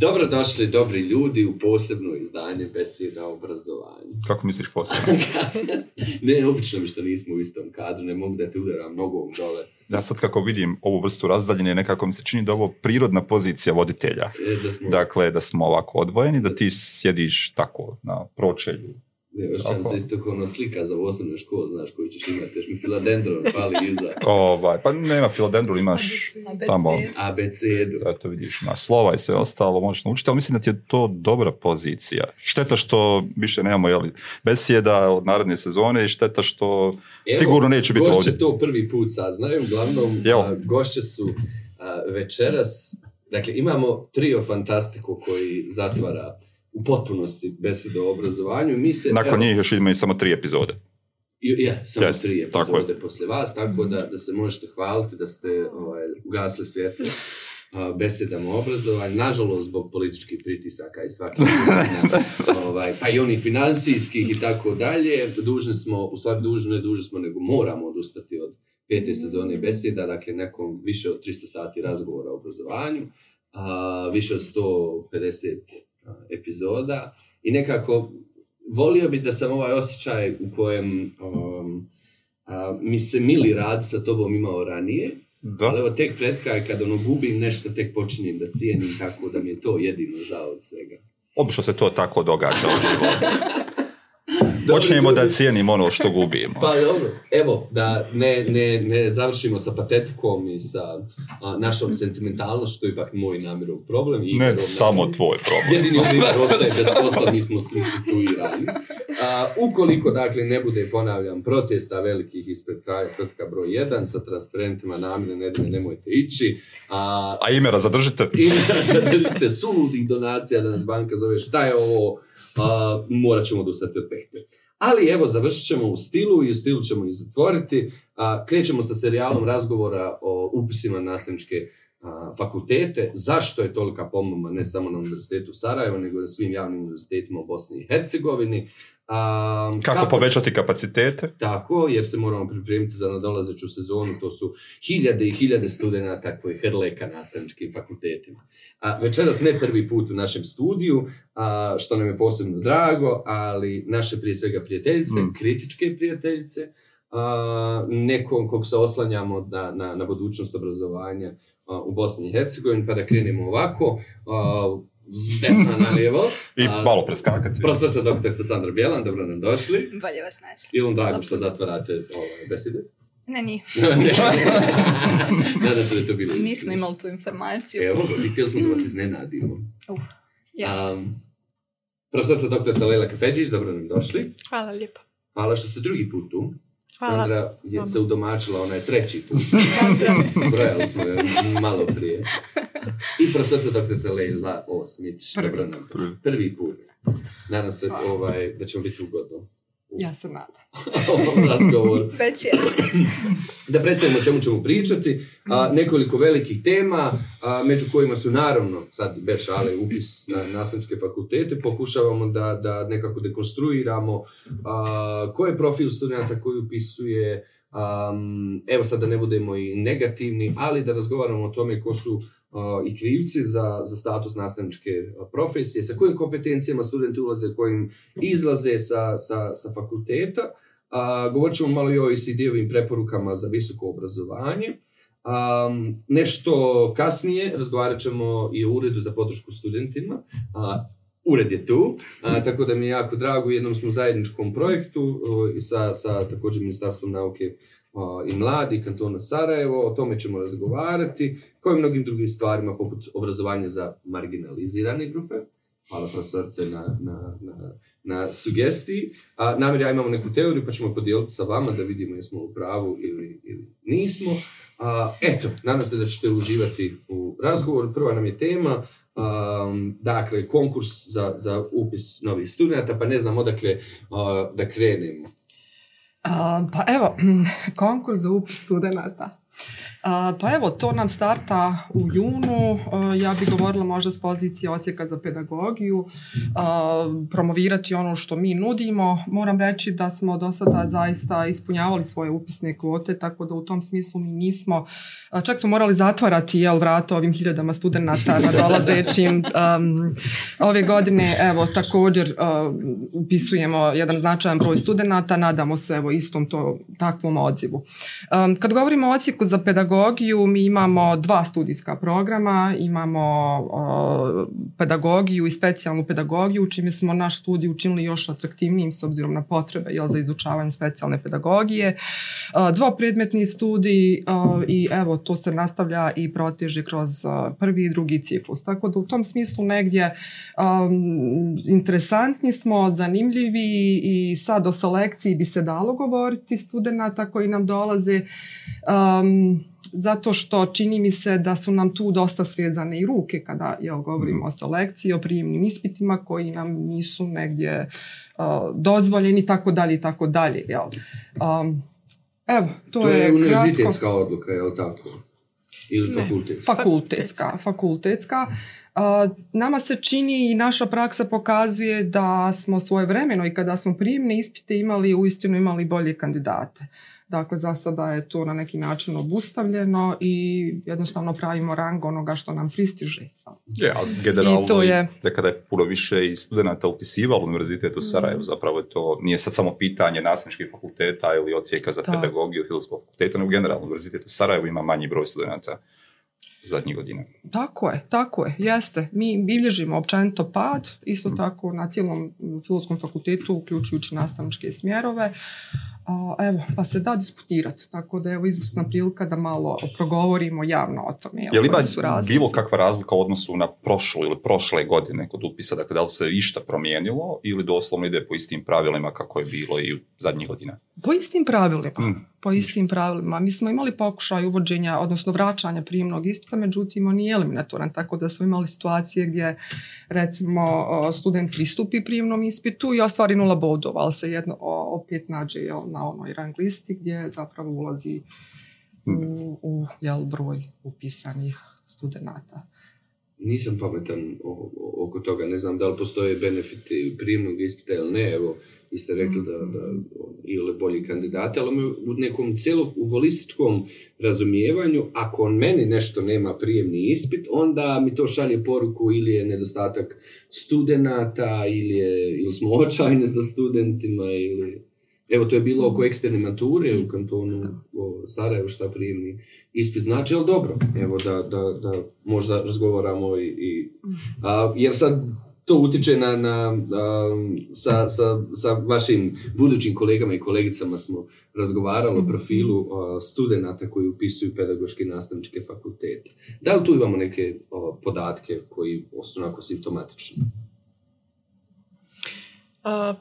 Dobrodošli, dobri ljudi, u posebno izdanje Beseda o obrazovanju. Kako misliš posebno? ne, obično mi što nismo u istom kadru, ne mogu da te udaram nogom dole. Ja sad kako vidim ovu vrstu razdaljene, nekako mi se čini da ovo prirodna pozicija voditelja. E, da smo... Dakle, da smo ovako odvojeni, da ti sjediš tako na pročelju Nemaš šanse isto kao slika za osnovnu školu, znaš, koju ćeš imati, još mi filodendron pali iza. ovaj, pa nema filodendron, imaš ABC. tamo abcd Da, to vidiš, na slova i sve ostalo možeš naučiti, ali mislim da ti je to dobra pozicija. Šteta što više nemamo, jel, besjeda od narodne sezone i šteta što Evo, sigurno neće biti ovdje. Gošće to prvi put saznaju, uglavnom a, gošće su a, večeras, dakle imamo trio fantastiku koji zatvara u potpunosti besede o obrazovanju. Mi se, Nakon evo, njih još imaju samo tri epizode. Yeah, samo tri epizode poslije vas, tako da, da se možete hvaliti da ste ovaj, ugasli svjetlo besedama o obrazovanju, nažalost zbog političkih pritisaka i svakih ovaj, pa i oni financijskih i tako dalje, dužni smo, u stvari dužni ne dužni smo, nego moramo odustati od pete sezone beseda, dakle nekom više od 300 sati razgovora o obrazovanju, više od 150 epizoda i nekako volio bi da sam ovaj osjećaj u kojem um, mi se mili rad sa tobom imao ranije, da. ali evo tek kraj kad ono gubim nešto tek počinjem da cijenim tako da mi je to jedino žao od svega. Obično se to tako događa u životu. Počnemo da cijenimo ono što gubimo. Pa dobro, evo, da ne, ne, ne završimo sa patetikom i sa a, našom sentimentalnošću, to je ipak moj namirov problem. I ne problem, samo tvoj problem. Jedini odliv ostaje bez posla, mi smo svi situirani. A, ukoliko, dakle, ne bude, ponavljam, protesta velikih ispred kraja tvrtka broj 1 sa transparentima ne, ne nemojte ići. A, a imera zadržite. Imera zadržite, suludih donacija da nas banka zove šta je ovo, a, morat ćemo odustati od pete. Ali evo, završit ćemo u stilu i u stilu ćemo i zatvoriti. krećemo sa serijalom razgovora o upisima nastavničke fakultete. Zašto je tolika pomama ne samo na univerzitetu Sarajeva, nego na svim javnim univerzitetima u Bosni i Hercegovini. Um, kako, kako povećati kapacitete? Tako, jer se moramo pripremiti za nadolazeću sezonu. To su hiljade i hiljade studenta koji hrleka nastavničkim fakultetima. A, večeras ne prvi put u našem studiju, što nam je posebno drago, ali naše prije svega prijateljice, mm. kritičke prijateljice, a, nekom kog se oslanjamo na, na, na budućnost obrazovanja u Bosni i Hercegovini. Pa da krenemo ovako, desna na lijevo. I a, malo preskakati. Profesor doktor sa Sandra Bjelan, dobro nam došli. Bolje vas našli. I vam drago što zatvarate ovaj, besede. Ne, nije. Nadam se da je to bilo Nismo imali tu informaciju. Evo, i htjeli smo da vas iznenadimo. Uf, jasno. Um, profesor doktor Salela Kafeđić, dobro nam došli. Hvala lijepo. Hvala što ste drugi put tu. Hvala. Sandra je se udomačila, ona je treći put. Brojali smo je malo prije. I profesor dr. Zelejla Osmić. Prvi. Dobro nam. Prvi. put. Nadam se ovaj, da ćemo biti ugodno. Ja se nadam. Već da predstavimo o čemu ćemo pričati. A, mhm. nekoliko velikih tema, među kojima su naravno, sad bez šale, upis na nastavničke fakultete, pokušavamo da, da nekako dekonstruiramo a, koji je profil studenta koji upisuje, um, evo sad da ne budemo i negativni, ali da razgovaramo o tome ko su i krivci za, za status nastavničke profesije, sa kojim kompetencijama studenti ulaze, kojim izlaze sa, sa, sa fakulteta. A, govorit ćemo malo i o OECD-ovim preporukama za visoko obrazovanje. nešto kasnije razgovarat ćemo i o uredu za podršku studentima. A, ured je tu, a, tako da mi je jako drago. Jednom smo u zajedničkom projektu i sa, sa također Ministarstvom nauke i mladi kantona Sarajevo, o tome ćemo razgovarati kao i mnogim drugim stvarima, poput obrazovanja za marginalizirane grupe. Hvala profesorce na, na, na, na sugestiji. A, namjer ja imamo neku teoriju pa ćemo podijeliti sa vama da vidimo jesmo u pravu ili, ili nismo. A, eto, nadam se da ćete uživati u razgovoru. Prva nam je tema, um, dakle, konkurs za, za upis novih studenta, pa ne znam odakle da krenemo. pa evo, mm, konkurs za upis studenta. Pa evo, to nam starta u junu. Ja bi govorila možda s pozicije ocijeka za pedagogiju, promovirati ono što mi nudimo. Moram reći da smo do sada zaista ispunjavali svoje upisne kvote, tako da u tom smislu mi nismo Čak smo morali zatvarati jel, vrata ovim hiljadama studenata na dolazećim. Um, ove godine evo, također uh, upisujemo jedan značajan broj studenata, nadamo se evo, istom takvom odzivu. Um, kad govorimo o odsjeku za pedagogiju, mi imamo dva studijska programa, imamo uh, pedagogiju i specijalnu pedagogiju, čime smo naš studij učinili još atraktivnijim s obzirom na potrebe jel, za izučavanje specijalne pedagogije. Uh, dvopredmetni studij i evo to se nastavlja i proteže kroz prvi i drugi ciklus. Tako da u tom smislu negdje interesantni smo, zanimljivi i sad o selekciji bi se dalo govoriti studenta koji nam dolaze um, zato što čini mi se da su nam tu dosta svezane i ruke kada govorimo o mhm. selekciji, o prijemnim ispitima koji nam nisu negdje dozvoljeni tako dalje i tako dalje. Jel. Um, Evo, to, je, je univerzitetska odluka, je li tako? Ili fakultetska? fakultetska, fakultetska. Nama se čini i naša praksa pokazuje da smo svoje vremeno i kada smo prijemne ispite imali, uistinu imali bolje kandidate. Dakle, za sada je to na neki način obustavljeno i jednostavno pravimo rang onoga što nam pristiže. Je, generalno to je... nekada je puno više i studenta upisivalo univerzitet u mm. Sarajevu. Zapravo to nije sad samo pitanje nastavničkih fakulteta ili odsjeka za pedagogiju filozofskog fakulteta, nego generalno univerzitet u Sarajevu ima manji broj studenta zadnjih godina. Tako je, tako je, jeste. Mi bilježimo općenito pad, isto mm. tako na cijelom filozofskom fakultetu, uključujući nastavničke smjerove evo, pa se da diskutirati. Tako da je evo izvrsna prilika da malo progovorimo javno o tome. Je li ima bilo kakva razlika u odnosu na prošlu ili prošle godine kod upisa? Dakle, da li se išta promijenilo ili doslovno ide po istim pravilima kako je bilo i zadnjih godina? Po istim pravilima. Mm po istim pravilima. Mi smo imali pokušaj uvođenja, odnosno vraćanja prijemnog ispita, međutim on nije eliminatoran, tako da smo imali situacije gdje recimo student pristupi prijemnom ispitu i ostvari nula bodova, ali se jedno opet nađe na onoj rang listi gdje zapravo ulazi u, hmm. u jel, broj upisanih studenata. Nisam pametan oko toga, ne znam da li postoje benefiti prijemnog ispita ili ne, evo vi ste rekli da, da mhm. ili bolji kandidati, ali u nekom cijelom ugolističkom razumijevanju, ako meni nešto nema prijemni ispit, onda mi to šalje poruku ili je nedostatak studenata, ili, je, ili smo očajni za studentima, ili... Evo, to je bilo oko mhm. eksterne mature u mhm. kantonu Sarajevo, šta prijemni ispit znači, ali dobro, evo da, da, da možda razgovaramo i... i a, jer sad to utječe na, na sa, sa, sa, vašim budućim kolegama i kolegicama smo razgovarali o mhm. profilu uh, studenata koji upisuju pedagoške nastavničke fakultete. Da li tu imamo neke podatke koji su onako simptomatični?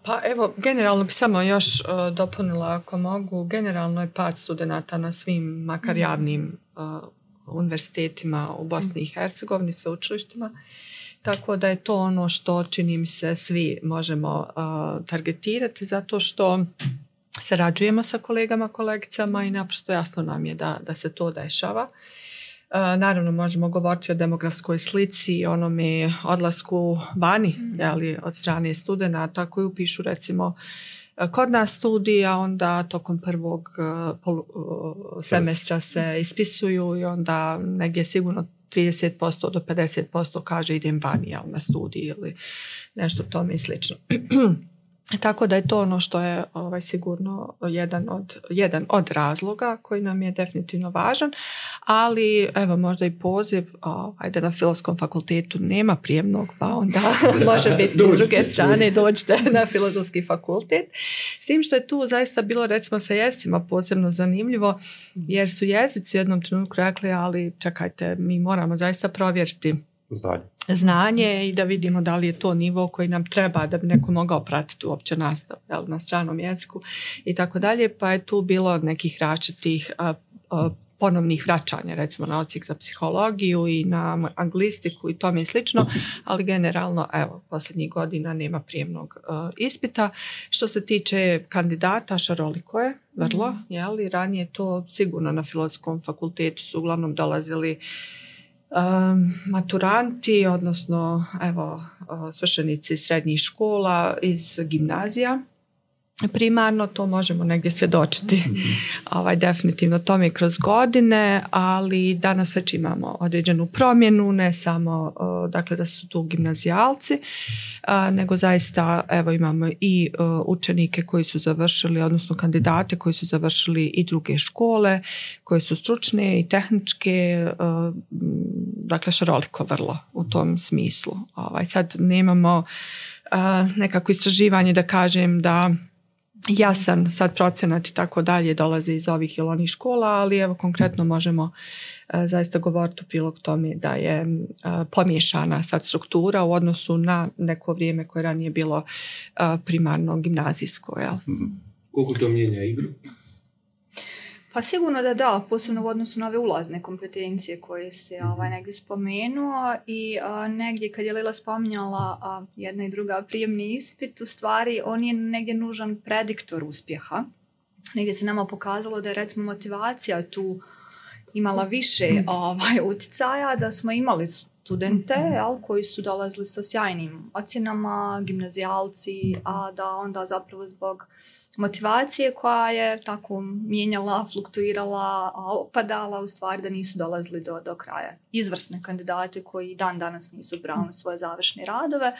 Pa evo, generalno bi samo još dopunila ako mogu. Generalno je pad studenata na svim, makar mhm. javnim uh, univerzitetima u Bosni i Hercegovini, sveučilištima. Tako da je to ono što čini mi se svi možemo targetirati zato što sarađujemo sa kolegama, kolegicama i naprosto jasno nam je da, da se to dešava. Naravno, možemo govoriti o demografskoj slici i onome odlasku vani mm. od strane studenata koji upišu recimo kod nas studija, onda tokom prvog semestra se ispisuju i onda negdje sigurno 30% do 50% kaže idem vani jel, na studij ili nešto tome i slično. Tako da je to ono što je ovaj, sigurno jedan od, jedan od razloga koji nam je definitivno važan, ali evo možda i poziv, ovaj, da na filozofskom fakultetu nema prijemnog, pa onda može biti s druge strane dođite na filozofski fakultet. S tim što je tu zaista bilo recimo sa jezicima posebno zanimljivo, mm. jer su jezici u jednom trenutku rekli, ali čekajte, mi moramo zaista provjeriti znanje. Znanje i da vidimo da li je to nivo koji nam treba da bi neko mogao pratiti uopće nastav jel, na stranom jeziku i tako dalje, pa je tu bilo nekih različitih ponovnih vraćanja, recimo na odsjek za psihologiju i na anglistiku i tome i slično, ali generalno evo, posljednjih godina nema prijemnog ispita. Što se tiče kandidata, šaroliko je, vrlo, mhm. je ali ranije to sigurno na filozofskom fakultetu su uglavnom dolazili maturanti, odnosno evo, svršenici srednjih škola iz gimnazija primarno to možemo negdje svjedočiti mhm. ovaj, definitivno to ovaj, definitivno kroz godine, ali danas već imamo određenu promjenu, ne samo dakle da su tu gimnazijalci, nego zaista evo imamo i učenike koji su završili, odnosno kandidate koji su završili i druge škole, koje su stručne i tehničke, dakle šaroliko vrlo u tom smislu. Ovaj, sad nemamo nekako istraživanje da kažem da jasan sad procenat i tako dalje dolazi iz ovih ili onih škola, ali evo konkretno možemo e, zaista govoriti u prilog tome da je e, pomiješana sad struktura u odnosu na neko vrijeme koje ranije bilo e, primarno gimnazijsko. Jel? Mhm. Koliko to mijenja igru? Pa sigurno da da, posebno u odnosu na ove ulazne kompetencije koje se ovaj, mhm. negdje spomenuo i a, negdje kad je Lila spominjala jedna i druga prijemni ispit, u stvari on je negdje nužan prediktor uspjeha. Negdje se nama pokazalo da je recimo motivacija tu imala mhm. više ovaj, utjecaja, da smo imali studente mhm. jel, koji su dolazili sa sjajnim ocjenama, gimnazijalci, a da onda zapravo zbog motivacije koja je tako mijenjala, fluktuirala, opadala, u stvari da nisu dolazili do, do kraja. Izvrsne kandidate koji dan danas nisu brali mm. svoje završne radove,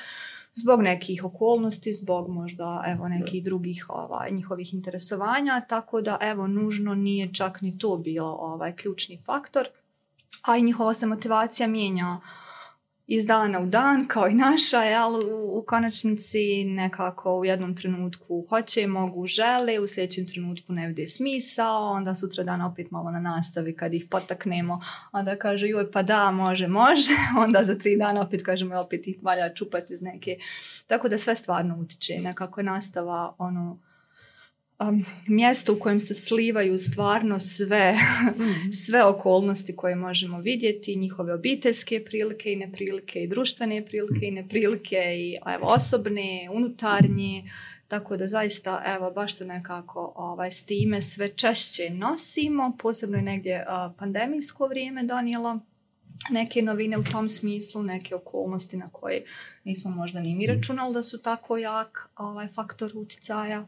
zbog nekih okolnosti, zbog možda evo nekih drugih ovaj, njihovih interesovanja, tako da evo nužno nije čak ni to bilo ovaj ključni faktor, a i njihova se motivacija mijenja iz dana u dan kao i naša, jel, u, u konačnici nekako u jednom trenutku hoće mogu, žele, u sljedećem trenutku ne vide smisao, onda sutra dan opet malo na nastavi kad ih potaknemo, onda kaže joj pa da, može, može, onda za tri dana opet kažemo opet ih valja čupati iz neke, tako da sve stvarno utiče, nekako je nastava ono um, mjesto u kojem se slivaju stvarno sve, mm. sve okolnosti koje možemo vidjeti, njihove obiteljske prilike i neprilike i društvene prilike i neprilike i evo, osobne, unutarnje, tako da zaista evo baš se nekako ovaj, s time sve češće nosimo, posebno je negdje pandemijsko vrijeme donijelo neke novine u tom smislu, neke okolnosti na koje nismo možda ni mi mm. računali da su tako jak ovaj, faktor utjecaja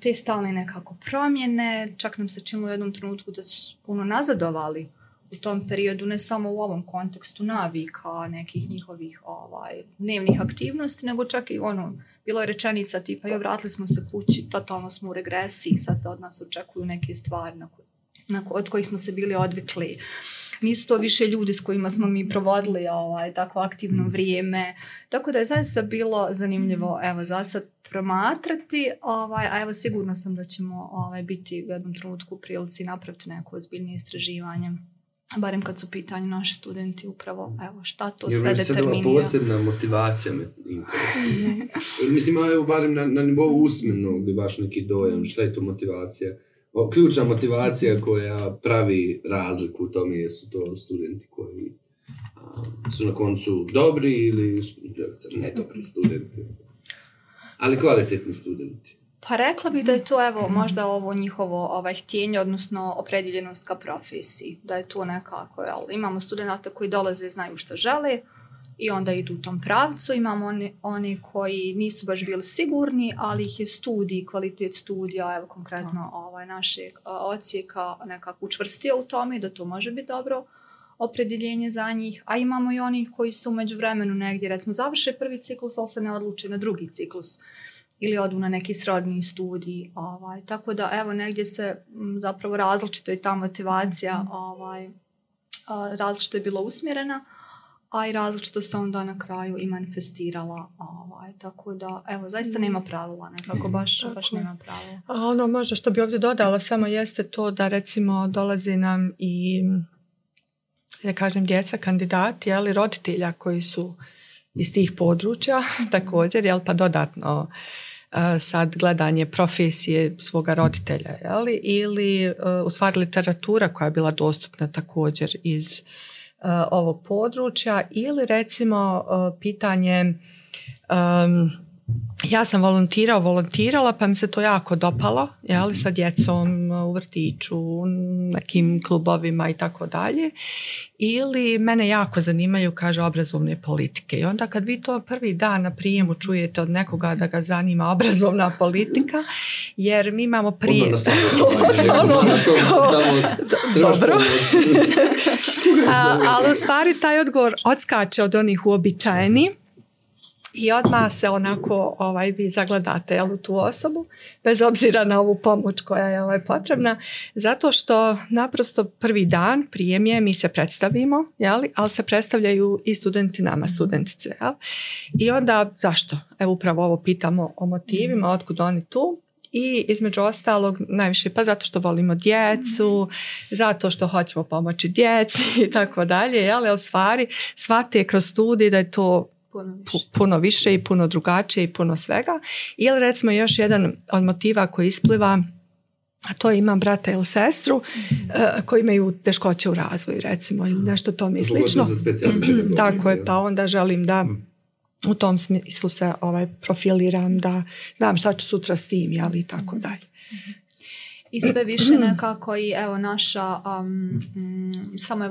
te stalne nekako promjene, čak nam se činilo u jednom trenutku da su puno nazadovali u tom periodu, ne samo u ovom kontekstu navika nekih njihovih ovaj, dnevnih aktivnosti, nego čak i ono, bilo je rečenica tipa, joj vratili smo se kući, totalno smo u regresiji, sad od nas očekuju neke stvari na koje od kojih smo se bili odvikli. Nisu to više ljudi s kojima smo mi provodili ovaj, tako aktivno mm. vrijeme. Tako da je zaista bilo zanimljivo, evo, za sad promatrati, ovaj, a evo sigurna sam da ćemo ovaj, biti u jednom trenutku u prilici napraviti neko ozbiljnije istraživanje barem kad su pitanje naši studenti upravo evo, šta to ja, sve determinira. Ova posebna motivacija me interesuje. Mislim, evo, barem na, na nivou usmenog vaš neki dojam, šta je to motivacija? O, ključna motivacija koja pravi razliku u tome su to studenti koji su na koncu dobri ili ne dobri studenti ali kvalitetni studenti. Pa rekla bih da je to evo možda ovo njihovo ovaj, htjenje, odnosno opredjeljenost ka profesiji. Da je to nekako, imamo studenta koji dolaze i znaju što žele i onda idu u tom pravcu. Imamo oni, oni koji nisu baš bili sigurni, ali ih je studij, kvalitet studija, evo konkretno ovaj, našeg ocijeka nekako učvrstio u tome da to može biti dobro opredjeljenje za njih, a imamo i onih koji su umeđu vremenu negdje, recimo završe prvi ciklus, ali se ne odluče na drugi ciklus ili odu na neki srodni studij. Ovaj. Tako da evo negdje se zapravo različito je ta motivacija mhm. ovaj, različito je bila usmjerena, a i različito se onda na kraju i manifestirala. Ovaj, tako da, evo, zaista mhm. nema pravila, nekako mhm. baš, tako. baš nema pravila. A ono možda što bi ovdje dodala samo jeste to da recimo dolazi nam i da kažem djeca kandidati, ali roditelja koji su iz tih područja također, jel, pa dodatno e, sad gledanje profesije svoga roditelja jel, ili e, u stvari literatura koja je bila dostupna također iz e, ovog područja ili recimo pitanje ja sam volontirao, volontirala pa mi se to jako dopalo, jel, sa djecom e, u vrtiću, nekim klubovima i tako dalje. Ili mene jako zanimaju, kaže, obrazovne politike. I onda kad vi to prvi dan na prijemu čujete od nekoga da ga zanima obrazovna politika, jer mi imamo prijem. Ono, ono, dobro. Ali u stvari taj odgovor odskače od onih uobičajenih i odmah se onako ovaj, vi zagledate jel, tu osobu, bez obzira na ovu pomoć koja je ovaj, potrebna, zato što naprosto prvi dan prijemje mi se predstavimo, ali se predstavljaju i studenti nama, studentice. Jel? I onda zašto? Evo upravo ovo pitamo o motivima, otkud oni tu, i između ostalog najviše pa zato što volimo djecu, zato što hoćemo pomoći djeci i tako dalje, ali u stvari shvate kroz studij da je to puno više. i puno drugačije i puno svega. Ili recimo još jedan od motiva koji ispliva a to imam brata ili sestru mhm. e, koji imaju teškoće u razvoju recimo ili mhm. nešto tome i slično. Tako je, pa onda želim da mhm. u tom smislu se ovaj, profiliram, da znam šta ću sutra s tim, ali i tako dalje i sve više nekako i evo naša um, mm, samo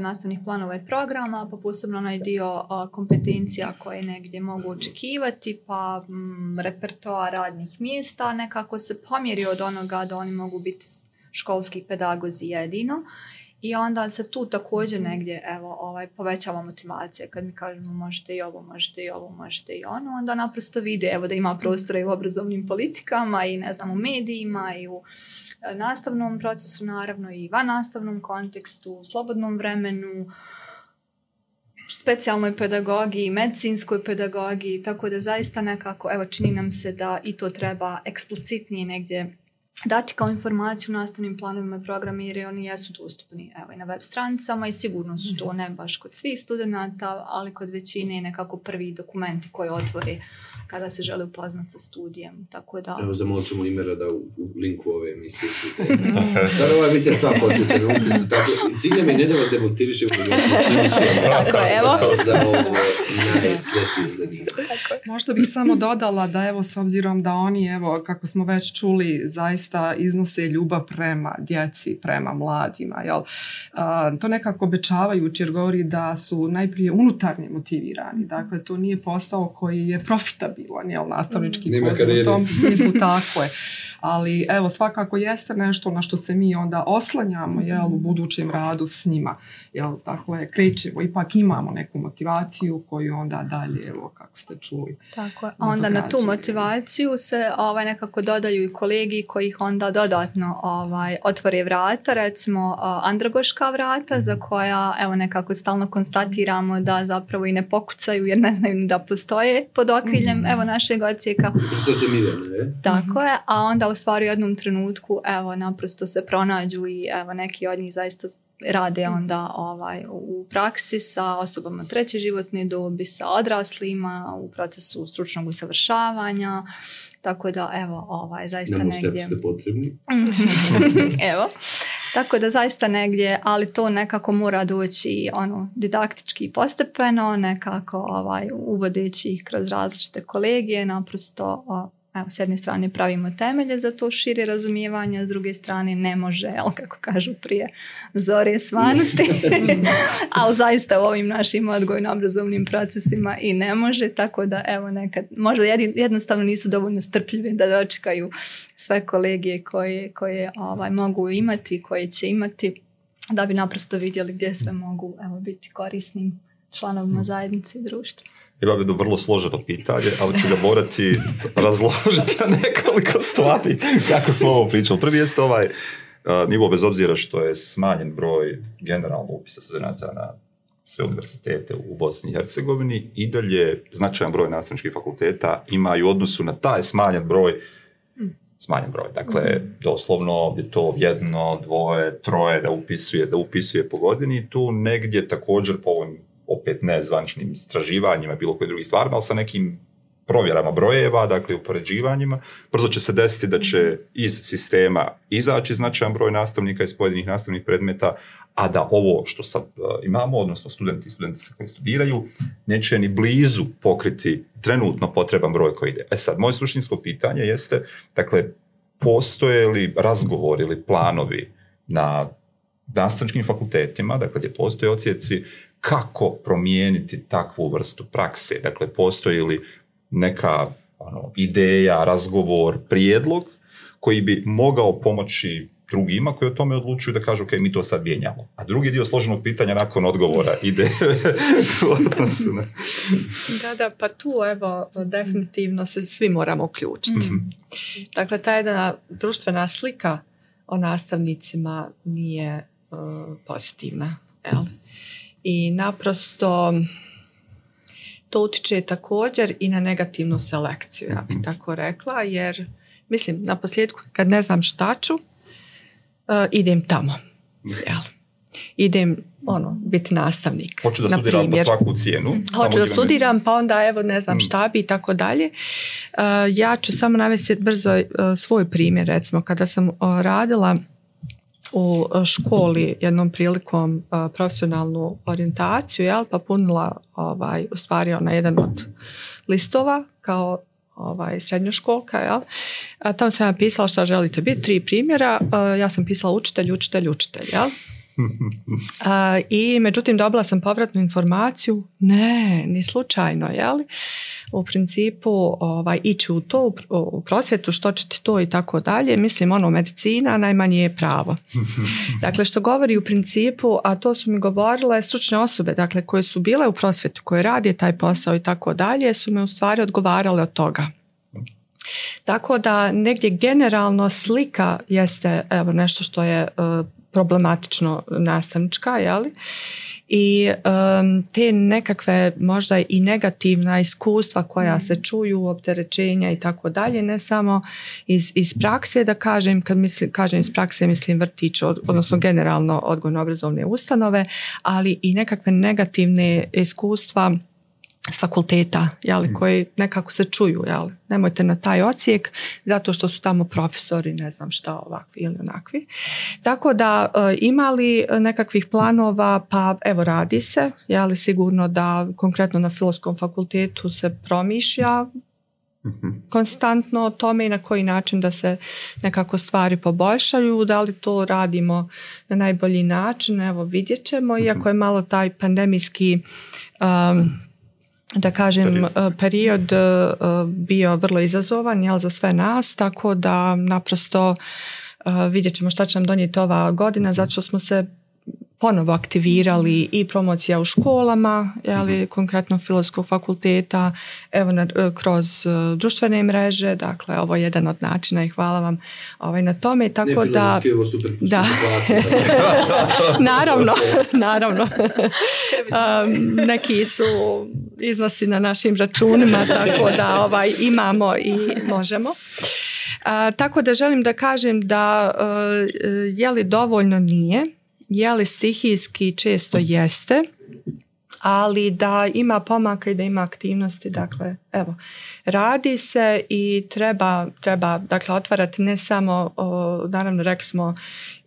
nastavnih planova i programa, pa posebno onaj dio kompetencija koje negdje mogu očekivati, pa um, repertoar radnih mjesta nekako se pomjeri od onoga da oni mogu biti školski pedagozi jedino i onda se tu također mhm. negdje evo, ovaj, povećava motivacija kad mi kažemo možete i ovo, možete i ovo, možete i ono, onda naprosto vide evo, da ima prostora i u obrazovnim politikama i ne znam u medijima i u E, nastavnom procesu, naravno i van nastavnom kontekstu, slobodnom vremenu, specijalnoj pedagogiji, medicinskoj pedagogiji, tako da zaista nekako, evo, čini nam se da i to treba eksplicitnije negdje dati kao informaciju u nastavnim planovima i programima jer oni jesu dostupni evo, i na web stranicama i sigurno su to mhm. ne baš kod svih studenta, ali kod većine nekako prvi dokumenti koji otvori kada se žele upoznati sa studijem. Tako da... Evo, zamolit ćemo imera da u, u linku ove emisije. Mm. da, ova emisija sva posvećena upisu. Tako, cilje mi je ne da vas demotivišemo, da Tako, evo. Za ovo najsvetlije zanimljivo. Možda bih samo dodala da evo, s obzirom da oni, evo, kako smo već čuli, zaista iznose ljubav prema djeci, prema mladima, jel? A, to nekako obećavajući jer govori da su najprije unutarnje motivirani. Dakle, to nije posao koji je profitabilan stabilan, jel, nastavnički mm. poziv u tom smislu, tako je. ali evo svakako jeste nešto na što se mi onda oslanjamo jel, u mhm. budućem radu s njima. tako je krećemo, ipak imamo neku motivaciju koju onda dalje, evo kako ste čuli. Tako A onda na tu motivaciju se ovaj, nekako dodaju i kolegi koji onda dodatno ovaj, otvore vrata, recimo andragoška vrata za mhm. koja evo nekako stalno konstatiramo da zapravo i ne pokucaju jer ne znaju da postoje pod okriljem mhm. evo našeg ocijeka. Tako je, a onda u stvari u jednom trenutku evo naprosto se pronađu i evo neki od njih zaista rade mhm. onda ovaj, u praksi sa osobama treće životne dobi, sa odraslima, u procesu stručnog usavršavanja, tako da evo ovaj, zaista negdje... potrebni. evo. Tako da zaista negdje, ali to nekako mora doći ono didaktički postepeno, nekako ovaj, uvodeći ih kroz različite kolegije, naprosto Evo, s jedne strane pravimo temelje za to šire razumijevanje, a s druge strane ne može, jel, kako kažu prije, zore svanuti, ali zaista u ovim našim odgojno-obrazovnim procesima i ne može, tako da evo nekad, možda jednostavno nisu dovoljno strpljivi da dočekaju sve kolegije koje, koje ovaj, mogu imati, koje će imati, da bi naprosto vidjeli gdje sve mogu evo, biti korisnim članovima mm. zajednice i društva ima jedno vrlo složeno pitanje, ali ću ga morati razložiti na nekoliko stvari kako smo ovo pričali. Prvi jeste ovaj nivo, bez obzira što je smanjen broj generalno upisa studenta na sve univerzitete u Bosni i Hercegovini, i dalje značajan broj nastavničkih fakulteta ima i u odnosu na taj smanjen broj smanjen broj. Dakle, doslovno je to jedno, dvoje, troje da upisuje, da upisuje po godini. Tu negdje također po ovim opet ne zvančnim istraživanjima, bilo koje drugi stvarima, ali sa nekim provjerama brojeva, dakle upoređivanjima, brzo će se desiti da će mhm. iz sistema izaći značajan broj nastavnika iz pojedinih nastavnih predmeta, a da ovo što sad e, imamo, odnosno studenti i studenti koji studiraju, neće ni blizu pokriti trenutno potreban broj koji ide. E sad, moje suštinsko pitanje jeste, dakle, postoje li razgovori ili planovi na nastavničkim fakultetima, dakle gdje postoje ocijeci, kako promijeniti takvu vrstu prakse. Dakle, postoji li neka ono, ideja, razgovor, prijedlog koji bi mogao pomoći drugima koji o tome odlučuju da kažu ok, mi to sad mijenjamo. A drugi dio složenog pitanja nakon odgovora ide u na... Da, da, pa tu evo definitivno se svi moramo uključiti. Mhm. Dakle, ta jedna društvena slika o nastavnicima nije e, pozitivna. Mm-hmm i naprosto to utječe također i na negativnu selekciju, ja bih mhm. tako rekla, jer mislim na posljedku kad ne znam šta ću, e, idem tamo. Mhm. Jel? Idem ono, biti nastavnik. Hoću da studiram primjer. po svaku cijenu. Hoću da studiram, pa onda evo ne znam mhm. šta bi i tako dalje. E, ja ću samo navesti brzo e, svoj primjer, recimo, kada sam radila u e, školi jednom prilikom e, profesionalnu orijentaciju, jel, pa punila ovaj, u stvari na jedan od listova kao ovaj, srednjoškolka, jel? E, tamo sam ja pisala šta želite biti, tri primjera, ja sam pisala učitelj, učitelj, učitelj, jel? I međutim dobila sam povratnu informaciju, ne, ni slučajno, jel? U principu ovaj, ići u to, u prosvjetu, što će ti to i tako dalje, mislim ono medicina najmanje je pravo. Dakle, što govori u principu, a to su mi govorile stručne osobe, dakle koje su bile u prosvjetu, koje radi taj posao i tako dalje, su me u stvari odgovarale od toga. Tako da negdje generalno slika jeste evo nešto što je e, problematično nastavnička, jeli? I te nekakve možda i negativna iskustva koja se mhm. čuju, opterećenja i tako dalje, ne samo iz, iz prakse, da kažem, kad mislim, kažem iz prakse mislim vrtić, odnosno generalno odgojno-obrazovne ustanove, ali i nekakve negativne iskustva s fakulteta, mm. koji nekako se čuju, jeli. nemojte na taj ocijek zato što su tamo profesori, ne znam šta, ovakvi ili onakvi. Tako da e, imali nekakvih planova, pa evo radi se, jeli sigurno da konkretno na Filoskom fakultetu se promišlja mhm. konstantno o tome i na koji način da se nekako stvari poboljšaju, da li to radimo na najbolji način, evo vidjet ćemo, mhm. iako je malo taj pandemijski da kažem e, period e, bio vrlo izazovan jel, za sve nas, tako da naprosto e, vidjet ćemo šta će nam donijeti ova godina, mhm. zato što smo se ponovo aktivirali mhm. i promocija u školama, jeli, mhm. konkretno Filozofskog fakulteta, evo e, kroz e, društvene mreže, dakle ovo je jedan od načina i hvala vam ovaj, na tome. Tako ne, da, ovo super, naravno, naravno. um, neki su iznosi na našim računima, tako da ovaj, imamo i možemo. A, tako da želim da kažem da e, je li dovoljno nije, li stihijski često jeste, ali da ima pomaka i da ima aktivnosti, dakle, evo, radi se i treba, treba dakle, otvarati ne samo, o, naravno, rekli smo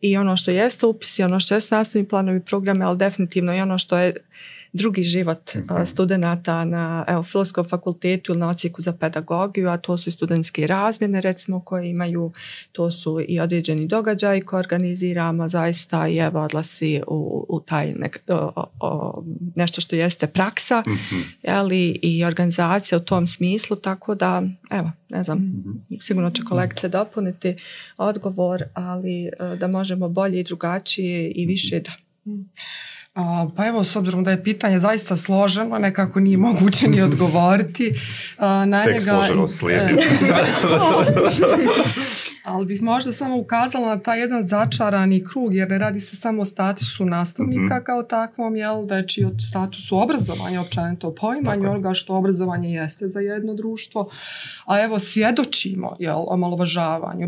i ono što jeste upisi, ono što jeste nastavni planovi programe, ali definitivno i ono što je drugi život mm studenata na evo, filoskom fakultetu ili na ocijeku za pedagogiju, a to su i studentske razmjene recimo koje imaju, to su i određeni događaj koje organiziramo zaista i evo odlasi u, taj nešto što jeste praksa mm i organizacija u tom smislu, tako da evo, ne znam, mhm. sigurno će kolekcije dopuniti odgovor, ali e, da možemo bolje i drugačije i mhm. više da. Mhm pa evo, s obzirom da je pitanje zaista složeno, nekako nije moguće ni odgovoriti. Tek složeno slijedi. ali bih možda samo ukazala na taj jedan začarani krug, jer ne radi se samo o statusu nastavnika mhm. kao takvom, jel, već i o statusu obrazovanja, općenito o poimanju onoga što obrazovanje jeste za jedno društvo, a evo svjedočimo, jel, o malovažavanju,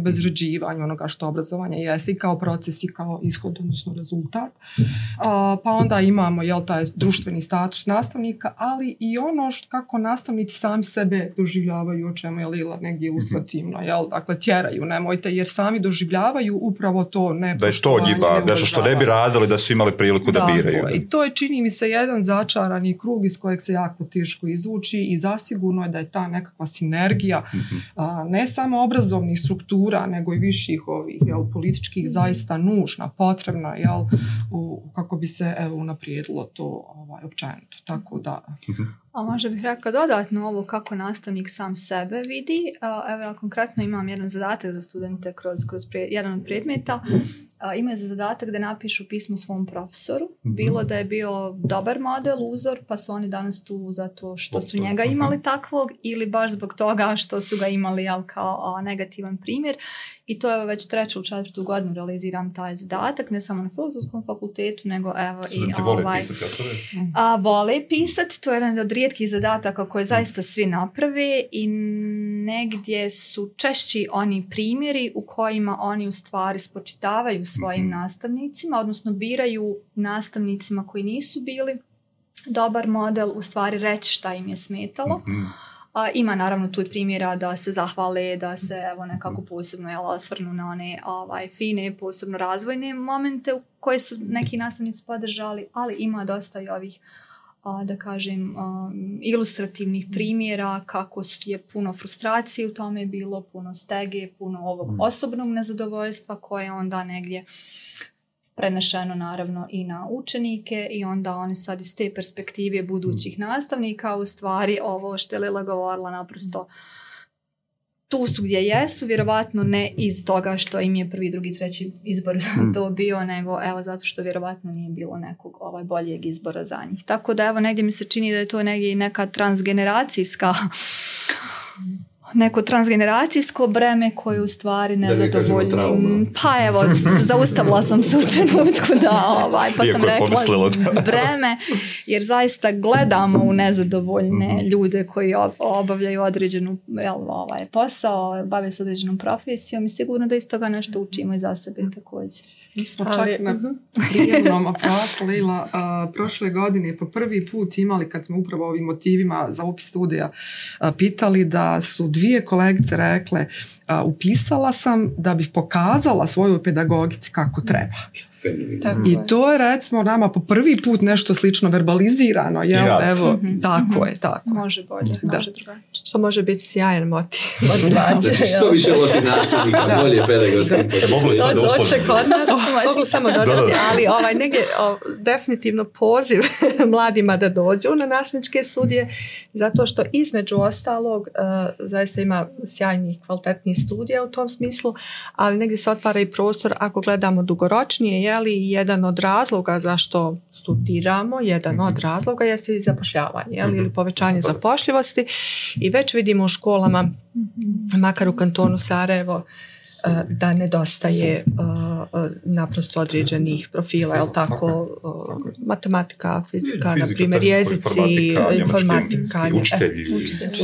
onoga što obrazovanje jeste i kao proces i kao ishod, odnosno rezultat. pa onda imamo, jel, taj društveni status nastavnika, ali i ono što, kako nastavnici sami sebe doživljavaju, o čemu je Lila negdje ilustrativno, mhm. jel, dakle, tjeraju, ne nemojte, jer sami doživljavaju upravo to ne. Da je što da što ne bi radili, da su imali priliku da, da biraju. I to je čini mi se jedan začarani krug iz kojeg se jako teško izvući i zasigurno je da je ta nekakva sinergija mhm, mhm. ne samo obrazovnih struktura, nego i viših ovih jel, političkih zaista nužna, potrebna, jel, u, kako bi se evo, unaprijedilo to ovaj, općenito. Tako da, mhm. A možda bih rekla dodatno ovo kako nastavnik sam sebe vidi. Evo ja konkretno imam jedan zadatak za studente kroz, jedan od predmeta imaju za zadatak da napišu pismo svom profesoru. Mhm. Bilo da je bio dobar model, uzor, pa su oni danas tu zato što su njega imali takvog ili baš zbog toga što su ga imali jel, kao negativan primjer. I to je već treću ili četvrtu godinu realiziram taj zadatak, ne samo na filozofskom fakultetu, nego evo i ovaj... Pisati, a, vole pisati, to je jedan od rijetkih zadataka koje zaista svi naprave i negdje su češći oni primjeri u kojima oni u stvari spočitavaju svojim mhm. nastavnicima, odnosno biraju nastavnicima koji nisu bili dobar model, u stvari reći šta im je smetalo. Mhm. A, ima naravno tu i primjera da se zahvale, da se evo nekako mhm. posebno jel, osvrnu na one ovaj, fine, posebno razvojne momente u koje su neki nastavnici podržali, ali ima dosta i ovih da kažem, ilustrativnih mm. primjera kako je puno frustracije u tome bilo, puno stege, puno ovog mm. osobnog nezadovoljstva koje onda negdje prenešeno naravno i na učenike i onda oni sad iz te perspektive budućih mm. nastavnika u stvari ovo što je Lila govorila naprosto tu su gdje jesu, vjerovatno ne iz toga što im je prvi, drugi, treći izbor hmm. to bio, nego evo zato što vjerovatno nije bilo nekog ovaj boljeg izbora za njih. Tako da evo negdje mi se čini da je to negdje neka transgeneracijska neko transgeneracijsko breme koje u stvari ne Pa evo, zaustavila sam se u trenutku da ovaj, pa sam rekla breme, jer zaista gledamo u nezadovoljne mhm. ljude koji obavljaju određenu ovaj, posao, bave se određenom profesijom i sigurno da iz toga nešto učimo i za sebe također. Mi smo čak mhm. prošle godine po prvi put imali kad smo upravo ovim motivima za upis studija pitali da su dvije kolegice rekle upisala sam da bih pokazala svoju pedagogici kako treba. I to je recimo nama po prvi put nešto slično verbalizirano. Evo, mhm. Mhm. tako je, tako. Može bolje, da. može drugačije. Što može biti sjajan motiv. znači, što više loših nastavnika, bolje pedagoški. Mogu li sad kod nas, samo dodati, ali ovaj, negdje o, definitivno poziv mladima da dođu na nastavničke sudje, zato što između ostalog e, zaista ima sjajnih, kvalitetnih studija u tom smislu, ali negdje se otvara i prostor ako gledamo dugoročnije, je li jedan od razloga zašto studiramo, jedan od mhm. razloga jeste i zapošljavanje, je li, mhm. ili povećanje zapošljivosti i već vidimo u školama Mhm. makar u kantonu Sarajevo eh, da nedostaje eh, eh, naprosto određenih profila, jel tako, matematika, fizika, na primjer jezici, informatika,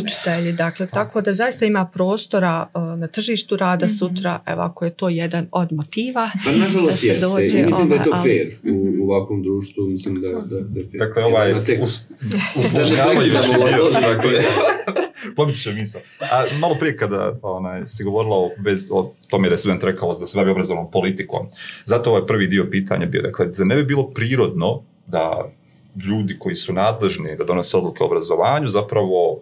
učitelji, dakle, pa, tako da zaista ima prostora na tržištu rada mhm. sutra, evo ako je to jedan od motiva. Pa nažalost jeste, mislim da je to ovaj, fair u mhm. ovakvom društvu, mislim da je fair. Dakle, ovaj dakle, misao malo prije kada ona si govorila o, bez, o tome da je student rekao da se bavi obrazovnom politikom, zato ovaj prvi dio pitanja bio, dakle, za ne bi bilo prirodno da ljudi koji su nadležni da donose odluke o obrazovanju, zapravo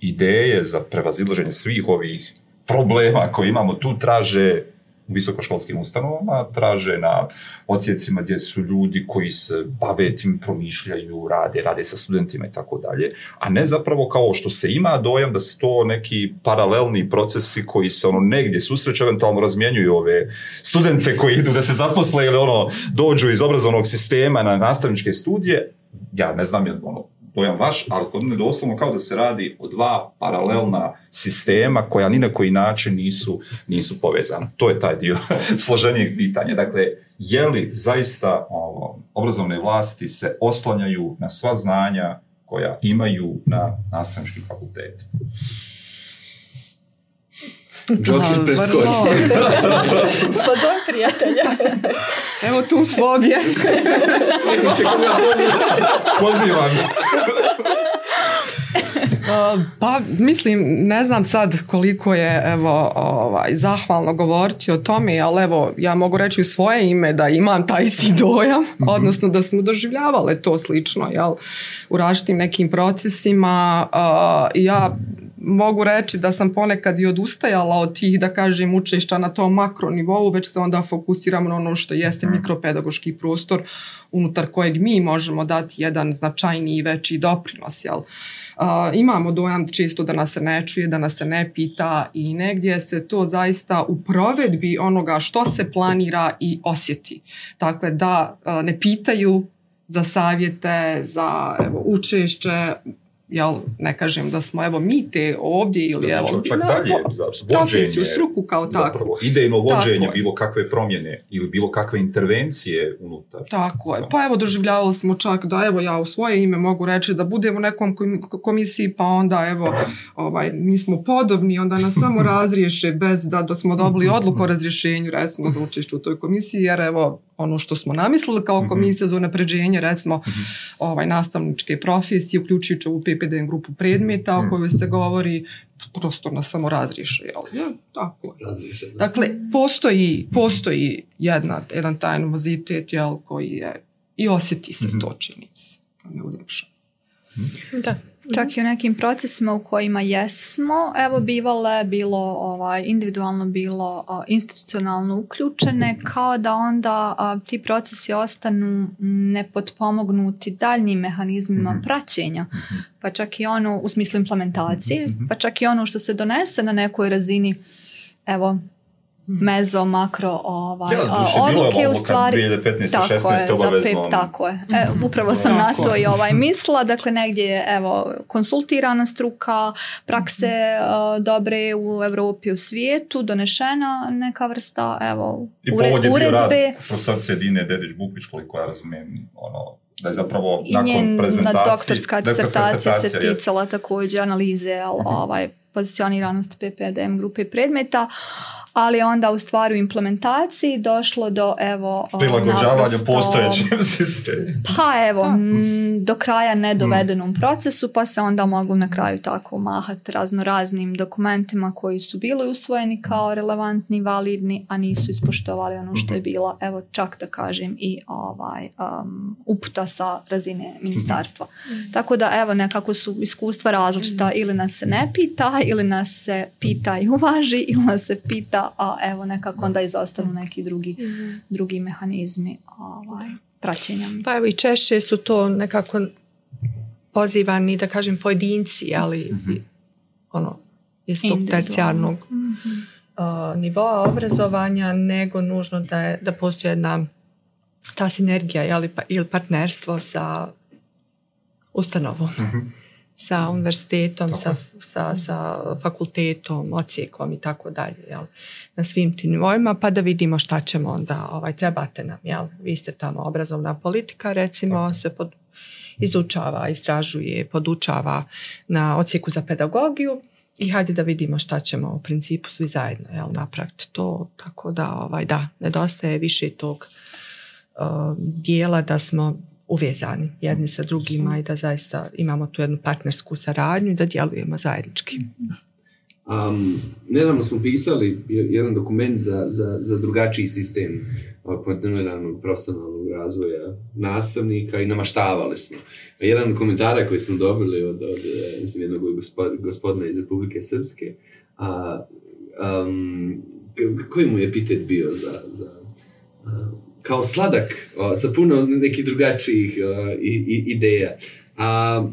ideje za prevazilaženje svih ovih problema koje imamo tu traže u visokoškolskim ustanovama, traže na ocijecima gdje su ljudi koji se bave tim, promišljaju, rade, rade sa studentima i tako dalje, a ne zapravo kao što se ima dojam da su to neki paralelni procesi koji se ono negdje susreću, eventualno razmjenjuju ove studente koji idu da se zaposle ili ono dođu iz obrazovnog sistema na nastavničke studije, ja ne znam, je ono, pojam vaš, ali kod mene doslovno kao da se radi o dva paralelna sistema koja ni na koji način nisu, nisu povezana. To je taj dio složenijeg pitanja. Dakle, je li zaista ovo, obrazovne vlasti se oslanjaju na sva znanja koja imaju na nastavničkim fakultetima? Joker preskoči. prijatelja. Evo tu se Pozivam. Pa mislim, ne znam sad koliko je evo, ovaj, zahvalno govoriti o tome, ali evo ja mogu reći u svoje ime da imam taj isti mhm. dojam, odnosno da smo doživljavale to slično jel, u različitim nekim procesima. ja mogu reći da sam ponekad i odustajala od tih, da kažem, učešća na tom makro nivou, već se onda fokusiram na ono što jeste mhm. mikropedagoški prostor unutar kojeg mi možemo dati jedan značajniji i veći doprinos. Jel? imamo dojam često da nas se ne čuje, da nas se ne pita i negdje se to zaista u provedbi onoga što se planira i osjeti. Dakle, da ne pitaju za savjete, za evo, učešće, jel, ne kažem da smo evo mi te ovdje ili evo... čak dalje, vođenje, struku kao tako. Zapravo, idejno vođenje bilo kakve promjene ili bilo kakve intervencije unutar. Tako je, pa evo doživljavali smo čak da evo ja u svoje ime mogu reći da budem u nekom komisiji pa onda evo ovaj, mi smo podobni, onda nas samo razriješe bez da, da smo dobili odluku o razrješenju recimo za učešću u toj komisiji jer evo ono što smo namislili kao mhm. komisija za unapređenje recimo mhm. ovaj, nastavničke profesije uključujući u PPDN grupu predmeta o mhm. kojoj se govori prosto na samo razriše. Jel? tako. Dakle, postoji, postoji jedna, jedan taj novozitet koji je i osjeti se to čini se. Ne Da. Čak i u nekim procesima u kojima jesmo, evo mm. bivale bilo ovaj, individualno, bilo institucionalno uključene, mm-hmm. kao da onda ti procesi ostanu nepotpomognuti daljnim mehanizmima mm-hmm. praćenja, mm-hmm. pa čak i ono u smislu implementacije, pa čak i ono što se donese na nekoj razini, evo Hmm. mezo, makro ovaj, ja, odluke u stvari. 2015. Tako 16. je, obavezno. Pep, ono- tako je. E, hmm. upravo sam na to i ovaj misla, dakle negdje je evo, konsultirana struka, prakse hmm. dobre u Europi, u svijetu, donešena neka vrsta evo, I ure, uredbe. I povod je bio rad profesor Dedić-Bukvić, koliko ja razumijem, ono, da je zapravo I nakon njen, prezentacije... doktorska disertacija se ticala također analize, ali, mm-hmm. ovaj, pozicioniranost PPDM grupe predmeta ali onda u stvaru implementaciji došlo do evo... Ono, Prilagođavanja postojećem sistemu. Pa evo, do kraja nedovedenom mm. procesu pa se onda moglo na kraju tako mahati raznoraznim dokumentima koji su bili usvojeni kao relevantni, validni, a nisu ispoštovali ono što je mhm. bila, evo čak da kažem i ovaj uputa sa razine mhm. ministarstva. Mhm. Tako da evo nekako su iskustva različita, ili nas se ne pita, ili nas se pita i uvaži, ili nas se pita a evo nekako onda izostanu mm. neki drugi, mhm. drugi mehanizmi ovaj, praćenja. Pa evo i češće su to nekako pozivani, da kažem, pojedinci, ali mhm. ono, iz tog tercijarnog mhm. nivoa obrazovanja, nego nužno da, je, da postoji jedna ta sinergija pa, ili partnerstvo sa ustanovom sa mm. univerzitetom, sa, sa, mm. fakultetom, ocijekom i tako dalje, na svim tim nivoima, pa da vidimo šta ćemo onda, ovaj, trebate nam, jel? vi ste tamo obrazovna politika, recimo, se izučava, istražuje, podučava na ocijeku za pedagogiju i hajde da vidimo šta ćemo u principu svi zajedno jel, napraviti to, tako da, ovaj, da, nedostaje više tog eh, dijela da smo uvezani jedni sa drugima i da zaista imamo tu jednu partnersku saradnju i da djelujemo zajednički. Um, nedavno smo pisali jedan dokument za, za, za drugačiji sistem ovaj, kontinuiranog profesionalnog razvoja nastavnika i namaštavali smo. Jedan od koji smo dobili od, od eh, mislim, jednog gospodina iz Republike Srpske, a, um, koji mu je epitet bio za, za kao sladak, sa puno nekih drugačijih o, ideja. A,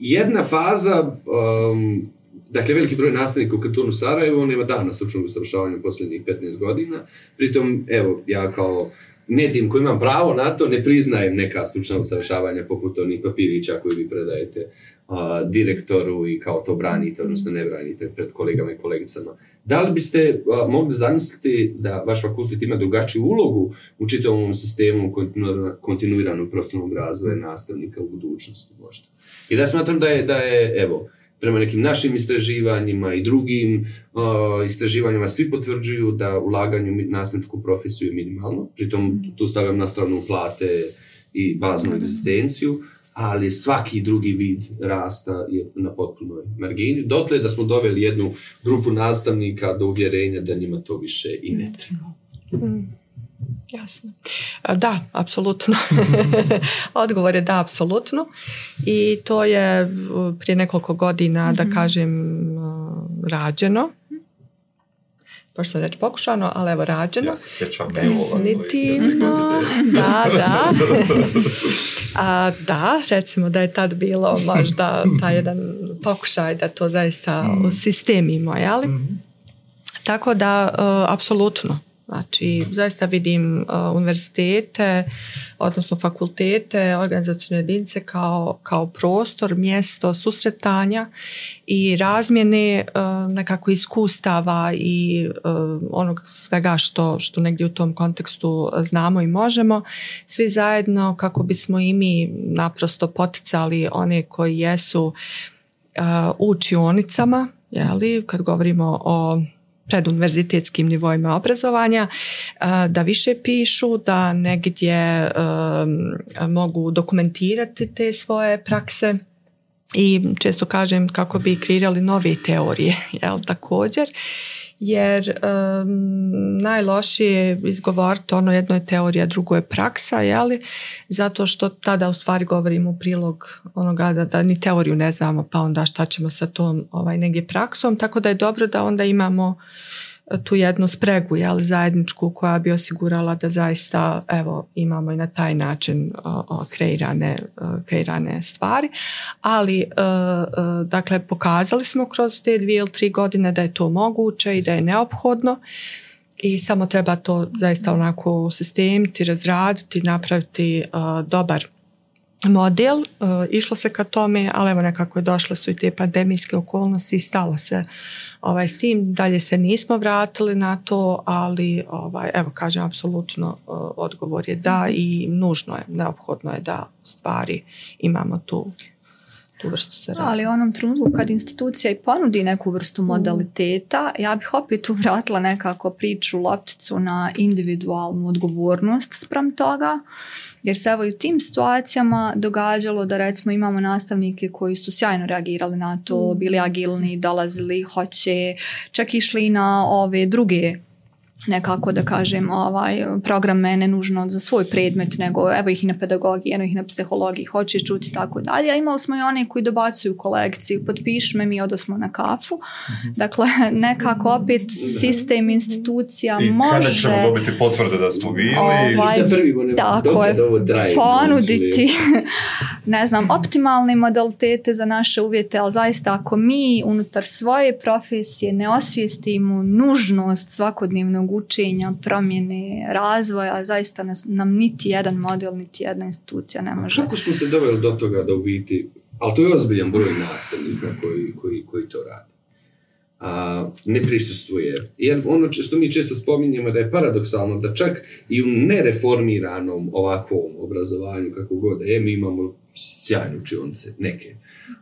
jedna faza, o, um, dakle veliki broj nastavnika u Katunu Sarajevo, on ima dana stručnog usavršavanja posljednjih 15 godina, pritom, evo, ja kao nedim koji imam pravo na to, ne priznajem neka stručna usavršavanja poput onih papirića koji vi predajete direktoru i kao to branite, odnosno ne branite pred kolegama i kolegicama. Da li biste mogli zamisliti da vaš fakultet ima drugačiju ulogu u čitavom sistemu kontinuiranog profesionalnog razvoja nastavnika u budućnosti možda? I da smatram da je, da je evo, prema nekim našim istraživanjima i drugim uh, istraživanjima svi potvrđuju da ulaganje u nastavničku profesiju je minimalno, pritom tu stavljam na stranu plate i baznu mhm. egzistenciju, ali svaki drugi vid rasta je na potpunoj margini. Dotle da smo doveli jednu grupu nastavnika do uvjerenja da njima to više i ne treba. Mm, jasno. Da, apsolutno. Odgovor je da, apsolutno. I to je prije nekoliko godina, da mhm. kažem, rađeno baš sam reći pokušano, ali evo rađeno. Ja se sjećam Definitivno, da, da. A, da, recimo da je tad bilo možda taj jedan pokušaj da to zaista mm. ima jeli? Mm. Mm-hmm. Tako da, e, apsolutno. Znači, zaista vidim uh, univerzitete, odnosno fakultete, organizacijne jedinice kao, kao prostor, mjesto susretanja i razmjene uh, nekako iskustava i uh, onog svega što, što negdje u tom kontekstu znamo i možemo. Svi zajedno kako bismo i mi naprosto poticali one koji jesu u učionicama, li kad govorimo o preduniverzitetskim nivoima obrazovanja, eh, da više pišu, da negdje eh, mogu dokumentirati te svoje prakse i često kažem kako bi kreirali nove teorije, jel također jer um, najlošije je izgovoriti ono jedno je teorija, drugo je praksa, jeli? Zato što tada u stvari govorimo u prilog onoga da, da ni teoriju ne znamo, pa onda šta ćemo sa tom ovaj, negdje praksom, tako da je dobro da onda imamo tu jednu spregu jel, zajedničku koja bi osigurala da zaista evo, imamo i na taj način kreirane, kreirane stvari. Ali e, e, dakle pokazali smo kroz te dvije ili tri godine da je to moguće i da je neophodno i samo treba to zaista onako sistemiti, razraditi, napraviti e, dobar model, e, išlo se ka tome, ali evo nekako je došle su i te pandemijske okolnosti i stalo se ovaj, s tim. Dalje se nismo vratili na to, ali ovaj, evo kažem, apsolutno e, odgovor je da mhm. i nužno je, neophodno je da stvari imamo tu tu vrstu Ali u onom trenutku kad institucija i ponudi neku vrstu modaliteta, ja bih opet uvratila nekako priču lopticu na individualnu odgovornost sprem toga jer se evo i u tim situacijama događalo da recimo imamo nastavnike koji su sjajno reagirali na to, bili mm. agilni, dolazili, hoće, čak išli na ove druge nekako da kažem ovaj program mene nužno za svoj predmet nego evo ih i na pedagogiji, evo ih na psihologiji hoće čuti i tako dalje a imali smo i one koji dobacuju kolekciju potpiš me mi odosmo na kafu mhm. dakle nekako opet sistem institucija I može ćemo dobiti potvrde da smo bili ovaj, tako je, ponuditi ne znam, mhm. optimalne modalitete za naše uvjete, ali zaista ako mi unutar svoje profesije ne osvijestimo nužnost svakodnevnog učenja, promjene, razvoja, zaista nas, nam niti jedan model, niti jedna institucija ne može. Kako smo se doveli do toga da u ali to je ozbiljan broj nastavnika koji, koji, koji to radi? a, ne prisustvuje. Jer ono što mi često spominjemo da je paradoksalno da čak i u nereformiranom ovakvom obrazovanju kako god je, mi imamo sjajne učionce, neke.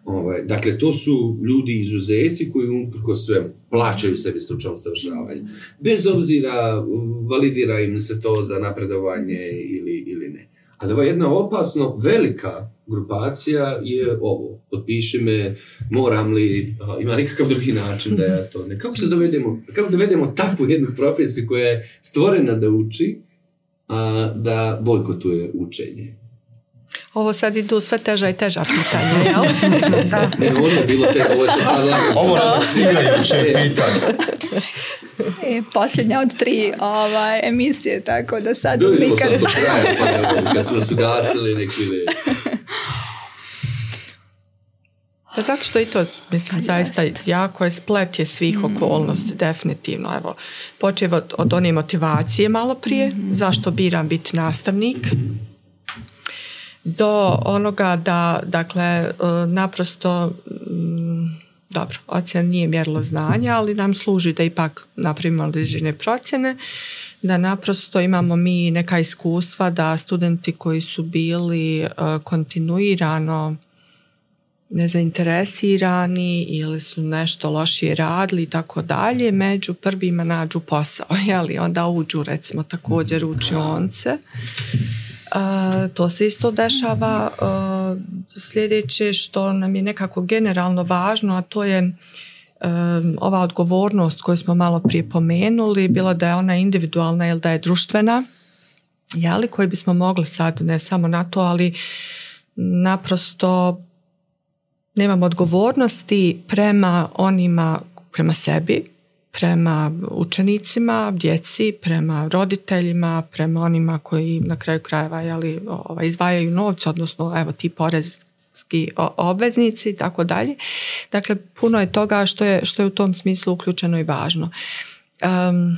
Ovaj, dakle, to su ljudi izuzeci koji umprko sve plaćaju sebi stručno usavršavanje. Bez obzira validira im se to za napredovanje ili, ili ne. Ali ovo je jedna opasno velika grupacija je ovo, potpiši me, moram li, ima nikakav drugi način da ja to ne. Kako se dovedemo, kako dovedemo takvu jednu profesiju koja je stvorena da uči, a da bojkotuje učenje? Ovo sad idu sve teža i teža pitanja, jel? da. Ne, ovo je bilo te, ovo je sad Ovo je e. pitanje. E, posljednja od tri ovaj, emisije, tako da sad... Dovidimo nikad... sad do kraja, pa kad su nas ugasili neki pa zato što i to, mislim, zaista jako je splet je svih mm. okolnosti, definitivno. Evo, od, od one motivacije malo prije, mm-hmm. zašto biram biti nastavnik, do onoga da, dakle, e, naprosto, mm, dobro, ocjen nije mjerilo znanja, ali nam služi da ipak napravimo određene procjene, da naprosto imamo mi neka iskustva da studenti koji su bili e, kontinuirano nezainteresirani ili su nešto lošije radili i tako dalje, među prvima nađu posao, jeli, onda uđu recimo također u učionce. to se isto dešava. sljedeće što nam je nekako generalno važno, a to je ova odgovornost koju smo malo prije pomenuli, bilo da je ona individualna ili da je društvena, jeli, koji bismo mogli sad ne samo na to, ali naprosto nemam odgovornosti prema onima, prema sebi, prema učenicima, djeci, prema roditeljima, prema onima koji na kraju krajeva jeli, ovaj, izvajaju novce, odnosno evo ti porezki obveznici i tako dalje. Dakle, puno je toga što je, što je u tom smislu uključeno i važno. Um,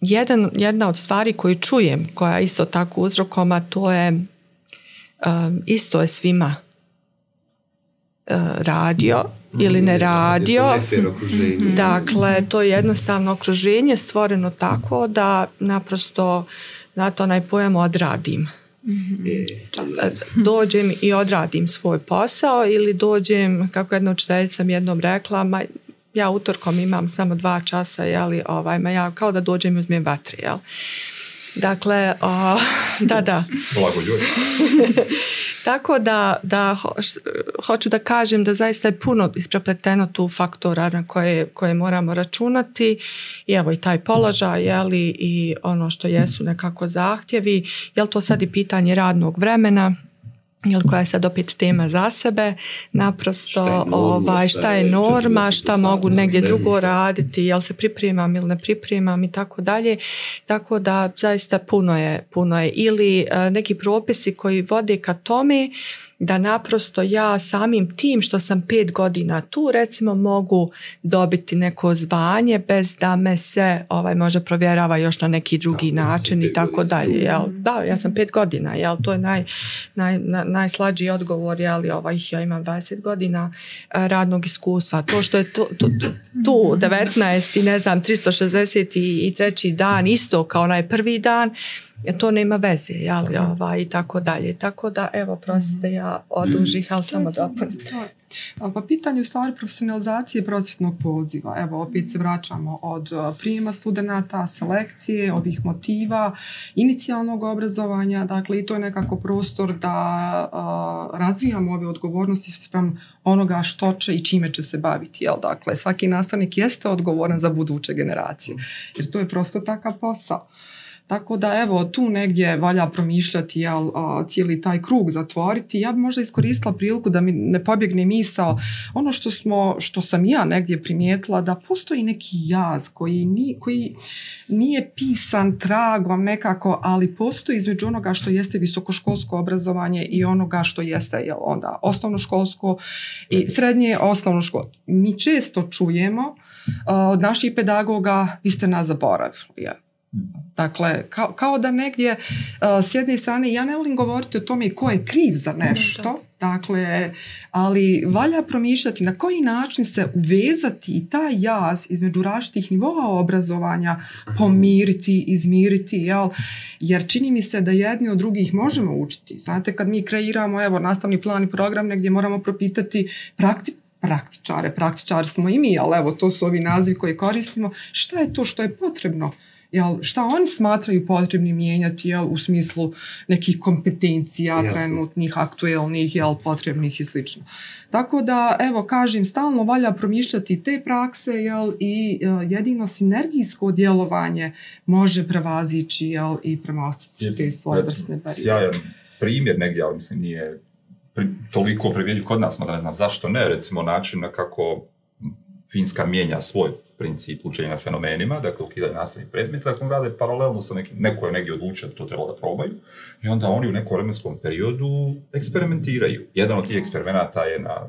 jedan, jedna od stvari koju čujem, koja isto tako uzrokoma to je um, isto je svima E, radio ili ne radio. Mhm. Dakle, to je jednostavno okruženje stvoreno tako da naprosto, na onaj pojam odradim. Mhm. Dođem i odradim svoj posao ili dođem, kako jedna učiteljica mi jednom rekla, ja utorkom imam samo dva časa, jeli, ovaj, ma ja kao da dođem i uzmem vatre, jel? Dakle, o, da, da. Tako da, da hoću da kažem da zaista je puno isprepleteno tu faktora na koje, koje moramo računati i evo i taj položaj jeli, i ono što jesu nekako zahtjevi. jel to sad i pitanje radnog vremena? ili koja je sad opet tema za sebe, naprosto šta je norma, ovaj, šta, je norma, šta mogu negdje drugo raditi, jel se pripremam ili ne pripremam i tako dalje. Tako da zaista puno je, puno je. Ili eh, neki propisi koji vode ka tome da naprosto ja samim tim što sam pet godina tu recimo mogu dobiti neko zvanje bez da me se ovaj možda provjerava još na neki drugi način i tako dalje. Jel? Da, ja sam pet godina, jel? to je naj, naj, najslađi odgovor, jel? Ovaj, ja imam 20 godina eh, radnog iskustva. To što je tu, tu, tu 19 i ne znam 363. dan isto kao onaj prvi dan, to nema veze, jel, ovaj, i tako dalje. Tako da, evo, prostite, ja odužih, mm. ali samo dopuniti. Pa pitanje u stvari profesionalizacije prosvjetnog poziva. Evo, opet se vraćamo od prijema studenta, selekcije, ovih motiva, inicijalnog obrazovanja, dakle, i to je nekako prostor da razvijamo ove odgovornosti sprem onoga što će i čime će se baviti, jel, dakle, svaki nastavnik jeste odgovoran za buduće generacije, mm. jer to je prosto takav posao. Tako da evo tu negdje valja promišljati jel, cijeli taj krug zatvoriti. Ja bi možda iskoristila priliku da mi ne pobjegne misao. Ono što, smo, što sam ja negdje primijetila da postoji neki jaz koji, ni, koji nije pisan tragom nekako, ali postoji između onoga što jeste visokoškolsko obrazovanje i onoga što jeste jel, onda osnovnoškolsko i srednje školsko. Mi često čujemo od naših pedagoga vi ste nas zaboravili. Dakle, kao, kao da negdje e, s jedne strane ja ne volim govoriti o tome ko je kriv za nešto, dakle, ali valja promišljati na koji način se uvezati i taj jaz između različitih nivoa obrazovanja pomiriti, izmiriti, jel? Jer čini mi se da jedni od drugih možemo učiti. Znate, kad mi kreiramo, evo, nastavni plan i program negdje moramo propitati praktičare, praktičar smo i mi, ali evo to su ovi nazivi koje koristimo, šta je to što je potrebno jel, šta oni smatraju potrebni mijenjati jel, u smislu nekih kompetencija Jasne. trenutnih, aktuelnih, jel, potrebnih i slično. Tako da, evo, kažem, stalno valja promišljati te prakse jel, i e, jedino sinergijsko djelovanje može prevazići jel, i premostiti te svoje barijere. Sjajan primjer negdje, ali mislim nije toliko privjeljiv kod nas, da ne znam zašto ne, recimo način na kako Finska mijenja svoj princip učenja fenomenima, dakle ukidaju nastavnih predmeta, dakle rade paralelno sa nekim, neko je negdje odlučio da to treba da probaju i onda oni u nekom vremenskom periodu eksperimentiraju. Jedan od tih eksperimenata je na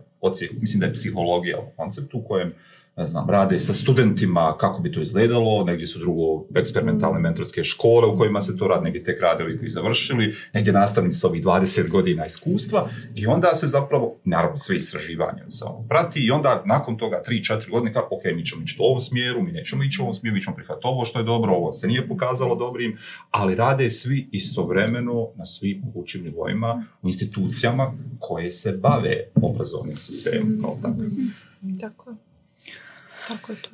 mislim da je psihologija koncept u kojem ne znam, rade sa studentima kako bi to izgledalo, negdje su drugo eksperimentalne mm. mentorske škole u kojima se to radi, negdje tek rade ovi koji završili, negdje nastavnici sa ovih 20 godina iskustva i onda se zapravo, naravno sve istraživanje se ono prati i onda nakon toga 3-4 godine kako, ok, mi ćemo ići u ovom smjeru, mi nećemo ići u ovom smjeru, mi ćemo prihvatiti ovo što je dobro, ovo se nije pokazalo dobrim, ali rade svi istovremeno na svim mogućim nivoima u institucijama koje se bave obrazovnim sistemom kao tako. Tako. Tako to.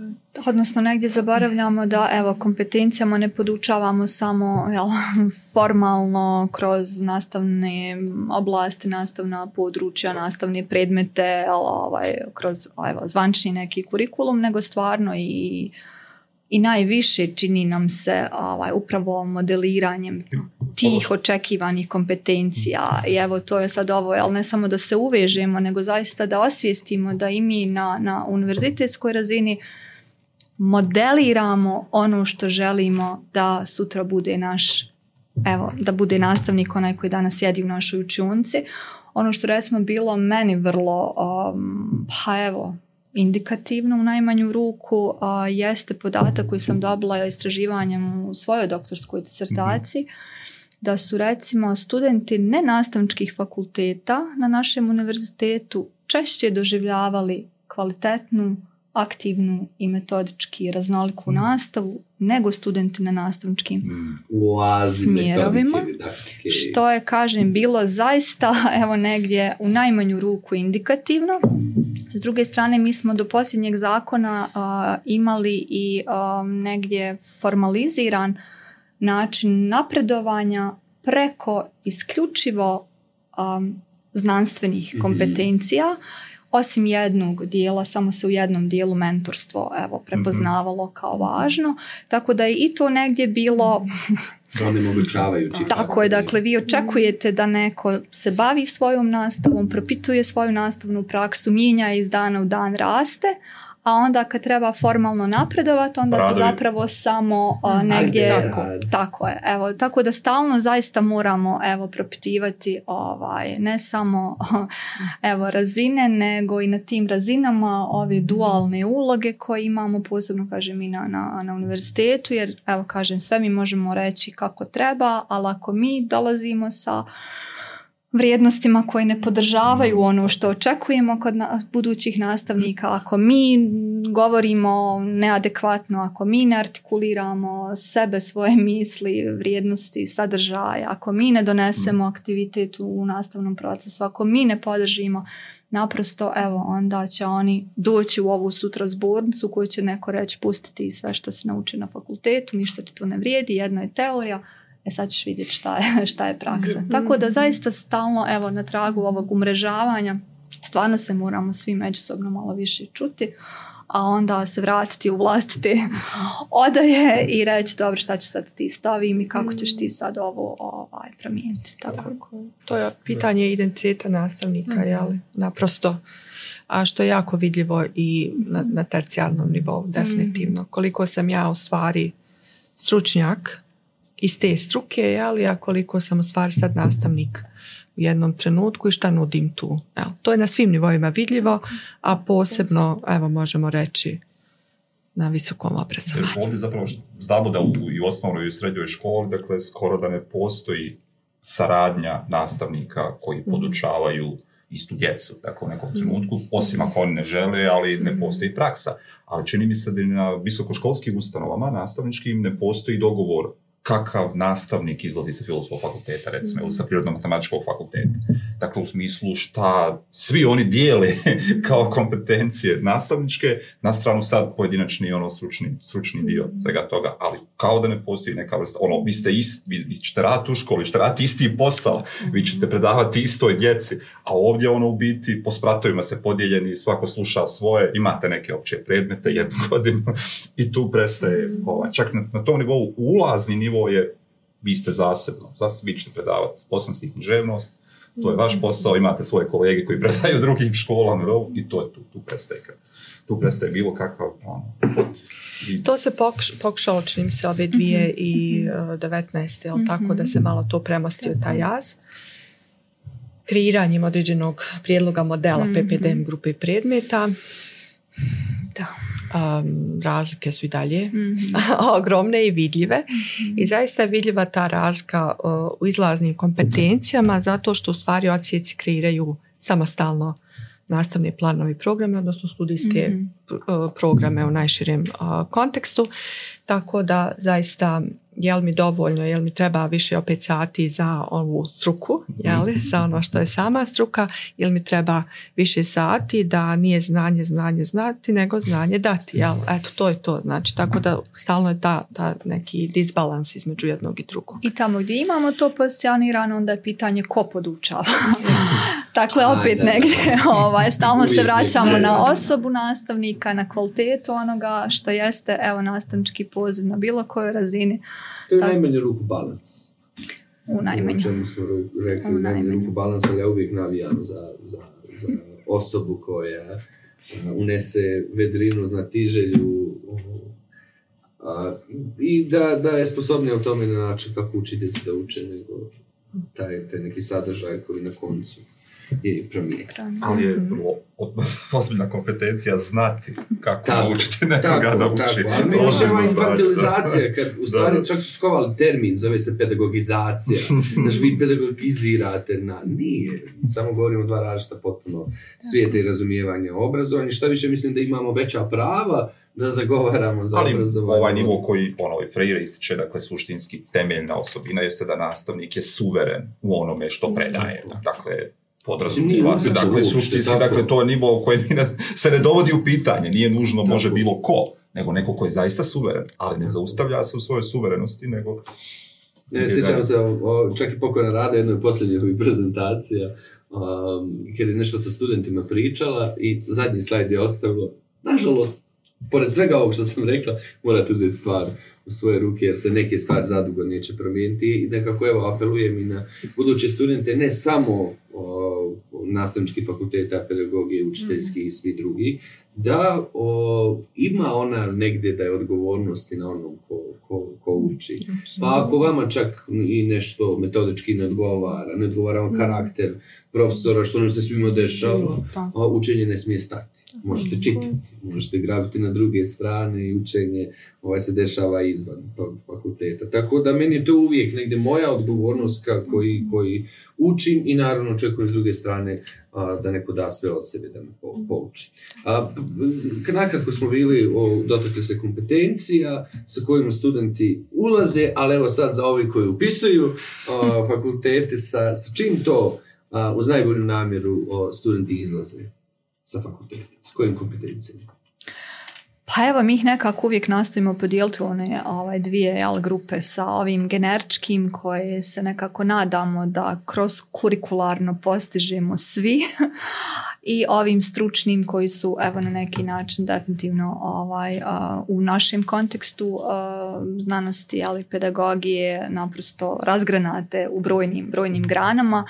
Odnosno negdje zaboravljamo da evo kompetencijama ne podučavamo samo jel, formalno kroz nastavne oblasti, nastavna područja, nastavne predmete, ovaj, kroz evo, zvančni neki kurikulum, nego stvarno i i najviše čini nam se ovaj, upravo modeliranjem tih očekivanih kompetencija i evo to je sad ovo, ali ne samo da se uvežemo, nego zaista da osvijestimo da i mi na, na univerzitetskoj razini modeliramo ono što želimo da sutra bude naš, evo, da bude nastavnik onaj koji danas sjedi u našoj učionci. Ono što recimo bilo meni vrlo, um, pa evo, indikativno u najmanju ruku a, jeste podatak koji sam dobila istraživanjem u svojoj doktorskoj disertaciji da su recimo studenti nenastavničkih fakulteta na našem univerzitetu češće doživljavali kvalitetnu, aktivnu i metodički raznoliku mm. nastavu nego studenti na nastavničkim mm. smjerovima. Što je, kažem, bilo zaista evo negdje u najmanju ruku indikativno s druge strane, mi smo do posljednjeg zakona imali i negdje formaliziran način napredovanja preko isključivo znanstvenih mhm. kompetencija, osim jednog dijela, samo se u jednom dijelu mentorstvo evo mhm. prepoznavalo kao važno, tako da je i to negdje bilo Pa, tako je, dakle vi očekujete da neko se bavi svojom nastavom, propituje svoju nastavnu praksu, mijenja iz dana u dan raste, a onda kad treba formalno napredovati, onda se zapravo samo mm, negdje tako. je. Evo, tako da stalno zaista moramo evo propitivati ovaj ne samo evo razine, nego i na tim razinama ove dualne uloge koje imamo posebno kažem i na, na, na univerzitetu jer evo kažem sve mi možemo reći kako treba, ali ako mi dolazimo sa vrijednostima koje ne podržavaju mm. ono što očekujemo kod budućih nastavnika. Ako mi govorimo neadekvatno, ako mi ne artikuliramo sebe, svoje misli, vrijednosti, sadržaja, ako mi ne donesemo mm. aktivitet u nastavnom procesu, ako mi ne podržimo, naprosto evo onda će oni doći u ovu sutra zbornicu koju će neko reći pustiti sve što se nauči na fakultetu, ništa ti to ne vrijedi, jedno je teorija, e sad ćeš vidjeti šta je, šta je praksa. Mhm. Tako da zaista stalno, evo, na tragu ovog umrežavanja, stvarno se moramo svi međusobno malo više čuti, a onda se vratiti u vlastite odaje i reći dobro šta će sad ti stavim i kako ćeš ti sad ovo ovaj, promijeniti. Tako. To je pitanje identiteta nastavnika, mm jel? Naprosto. A što je jako vidljivo i na, mhm. na tercijarnom nivou, definitivno. Mhm. Koliko sam ja u stvari stručnjak, iz te struke, ali ja koliko sam u stvari sad nastavnik u jednom trenutku i šta nudim tu. Evo, to je na svim nivoima vidljivo, a posebno, evo, možemo reći na visokom obrazovanju. Ovdje zapravo znamo da u, i osnovnoj i u srednjoj školi, dakle, skoro da ne postoji saradnja nastavnika koji mhm. podučavaju istu djecu, dakle u nekom trenutku, osim ako oni ne žele, ali ne postoji praksa. Ali čini mi se da na visokoškolskim ustanovama nastavničkim ne postoji dogovor kakav nastavnik izlazi sa filozofskog fakulteta, recimo, ili sa prirodno-matematičkog fakulteta. Dakle, u smislu šta svi oni dijele kao kompetencije nastavničke, na stranu sad pojedinačni ono stručni, dio mhm. svega toga, ali kao da ne postoji neka vrsta, ono, vi ste vi, ćete raditi u školi, ćete raditi isti posao, vi ćete mhm. predavati istoj djeci, a ovdje ono u biti po spratovima ste podijeljeni, svako sluša svoje, imate neke opće predmete jednu godinu i tu prestaje, mhm. ovaj, čak na, na tom nivou ulazni nivo je, vi ste zasebno, zasebno vi ćete predavati bosanski književnost, to je vaš mhm. posao, imate svoje kolege koji predaju drugim školama i to je tu, tu prestaje. Tu prestaje bilo kakav ono, To se pokušalo, čini se, ove dvije mhm. i e, devetnaest, jel tako, da mhm. se malo to premostio taj jaz kreiranjem određenog prijedloga modela PPDM grupe predmeta da. razlike su i dalje mhm. ogromne i vidljive i mhm. zaista je vidljiva ta razlika u izlaznim kompetencijama zato što u stvari ocijeci kreiraju samostalno nastavne planove i programe, odnosno studijske mhm. programe u najširem kontekstu, tako da zaista je li mi dovoljno, jel mi treba više opet sati za ovu struku, je li mhm. za ono što je sama struka, ili mi treba više sati da nije znanje znanje znati, nego znanje dati, eto to je to, znači tako da stalno je ta, ta neki disbalans između jednog i drugog. I tamo gdje imamo to pozicionirano, onda je pitanje ko podučava. dakle, opet negdje ovaj, stalno se vraćamo na osobu nastavnika, na kvalitetu onoga što jeste, evo, nastavnički poziv na bilo kojoj razini to je u najmanju ruku balans. U najmanju. čemu smo rekli, u najmanju ruku balans, ali ja uvijek navijam za, za, za osobu koja unese vedrinu, znatiželju, i da, da je sposobnija u tome na način kako učiti da uče, nego taj, taj neki sadržaj koji na koncu je promijeniti. Ali je mhm. ozbiljna kompetencija znati kako tako, naučiti nekoga da uči. Tako, ali mi još ova infantilizacija, kad u stvari čak su skovali termin, zove se pedagogizacija. Znaš, vi pedagogizirate na... Nije, samo govorimo dva različita potpuno svijeta i razumijevanja obrazovanja. Šta više mislim da imamo veća prava da zagovaramo za Ali obrazovanje. ovaj nivo koji ono, i Freire ističe, dakle, suštinski temeljna osobina jeste da nastavnik je suveren u onome što mhm. predaje. Dakle, podrazumijeva se. Dakle, suštinski, dakle, to je nivo koje se ne dovodi u pitanje. Nije nužno može bilo ko, nego neko koji je zaista suveren, ali ne zaustavlja se u svojoj suverenosti, nego... Ne, sjećam se, čak i pokojna rada jednoj je posljednjih prezentacija, um, kad je nešto sa studentima pričala i zadnji slajd je ostavilo, nažalost, pored svega ovog što sam rekla, morate uzeti stvar u svoje ruke jer se neke stvari zadugo neće promijeniti i nekako evo apelujem i na buduće studente ne samo o, nastavničkih fakulteta, pedagogije, učiteljski i svi drugi, da ima ona negdje da je odgovornosti na onom ko, ko, ko uči. Pa ako vama čak i nešto metodički ne odgovara, ne odgovara karakter profesora, što nam se svima dešava, učenje ne smije stati možete mhm. čitati, možete graviti na druge strane i učenje ovaj se dešava izvan tog fakulteta. Tako da meni je to uvijek negdje moja odgovornost koji, mhm. koji učim i naravno očekujem s druge strane da neko da sve od sebe da me po, mhm. pouči. A, nakratko smo bili, o, dotakli se kompetencija sa kojima studenti ulaze, ali evo sad za ovi koji upisuju a, fakultete, sa, čim to a, uz najbolju namjeru o, studenti izlaze? sa fakulteta? S kojim kompetencijama? Pa evo, mi ih nekako uvijek nastojimo podijeliti u one ovaj, dvije jel, grupe sa ovim generčkim, koje se nekako nadamo da kroz kurikularno postižemo svi i ovim stručnim koji su evo na neki način definitivno ovaj, u našem kontekstu znanosti ali pedagogije naprosto razgranate u brojnim, brojnim granama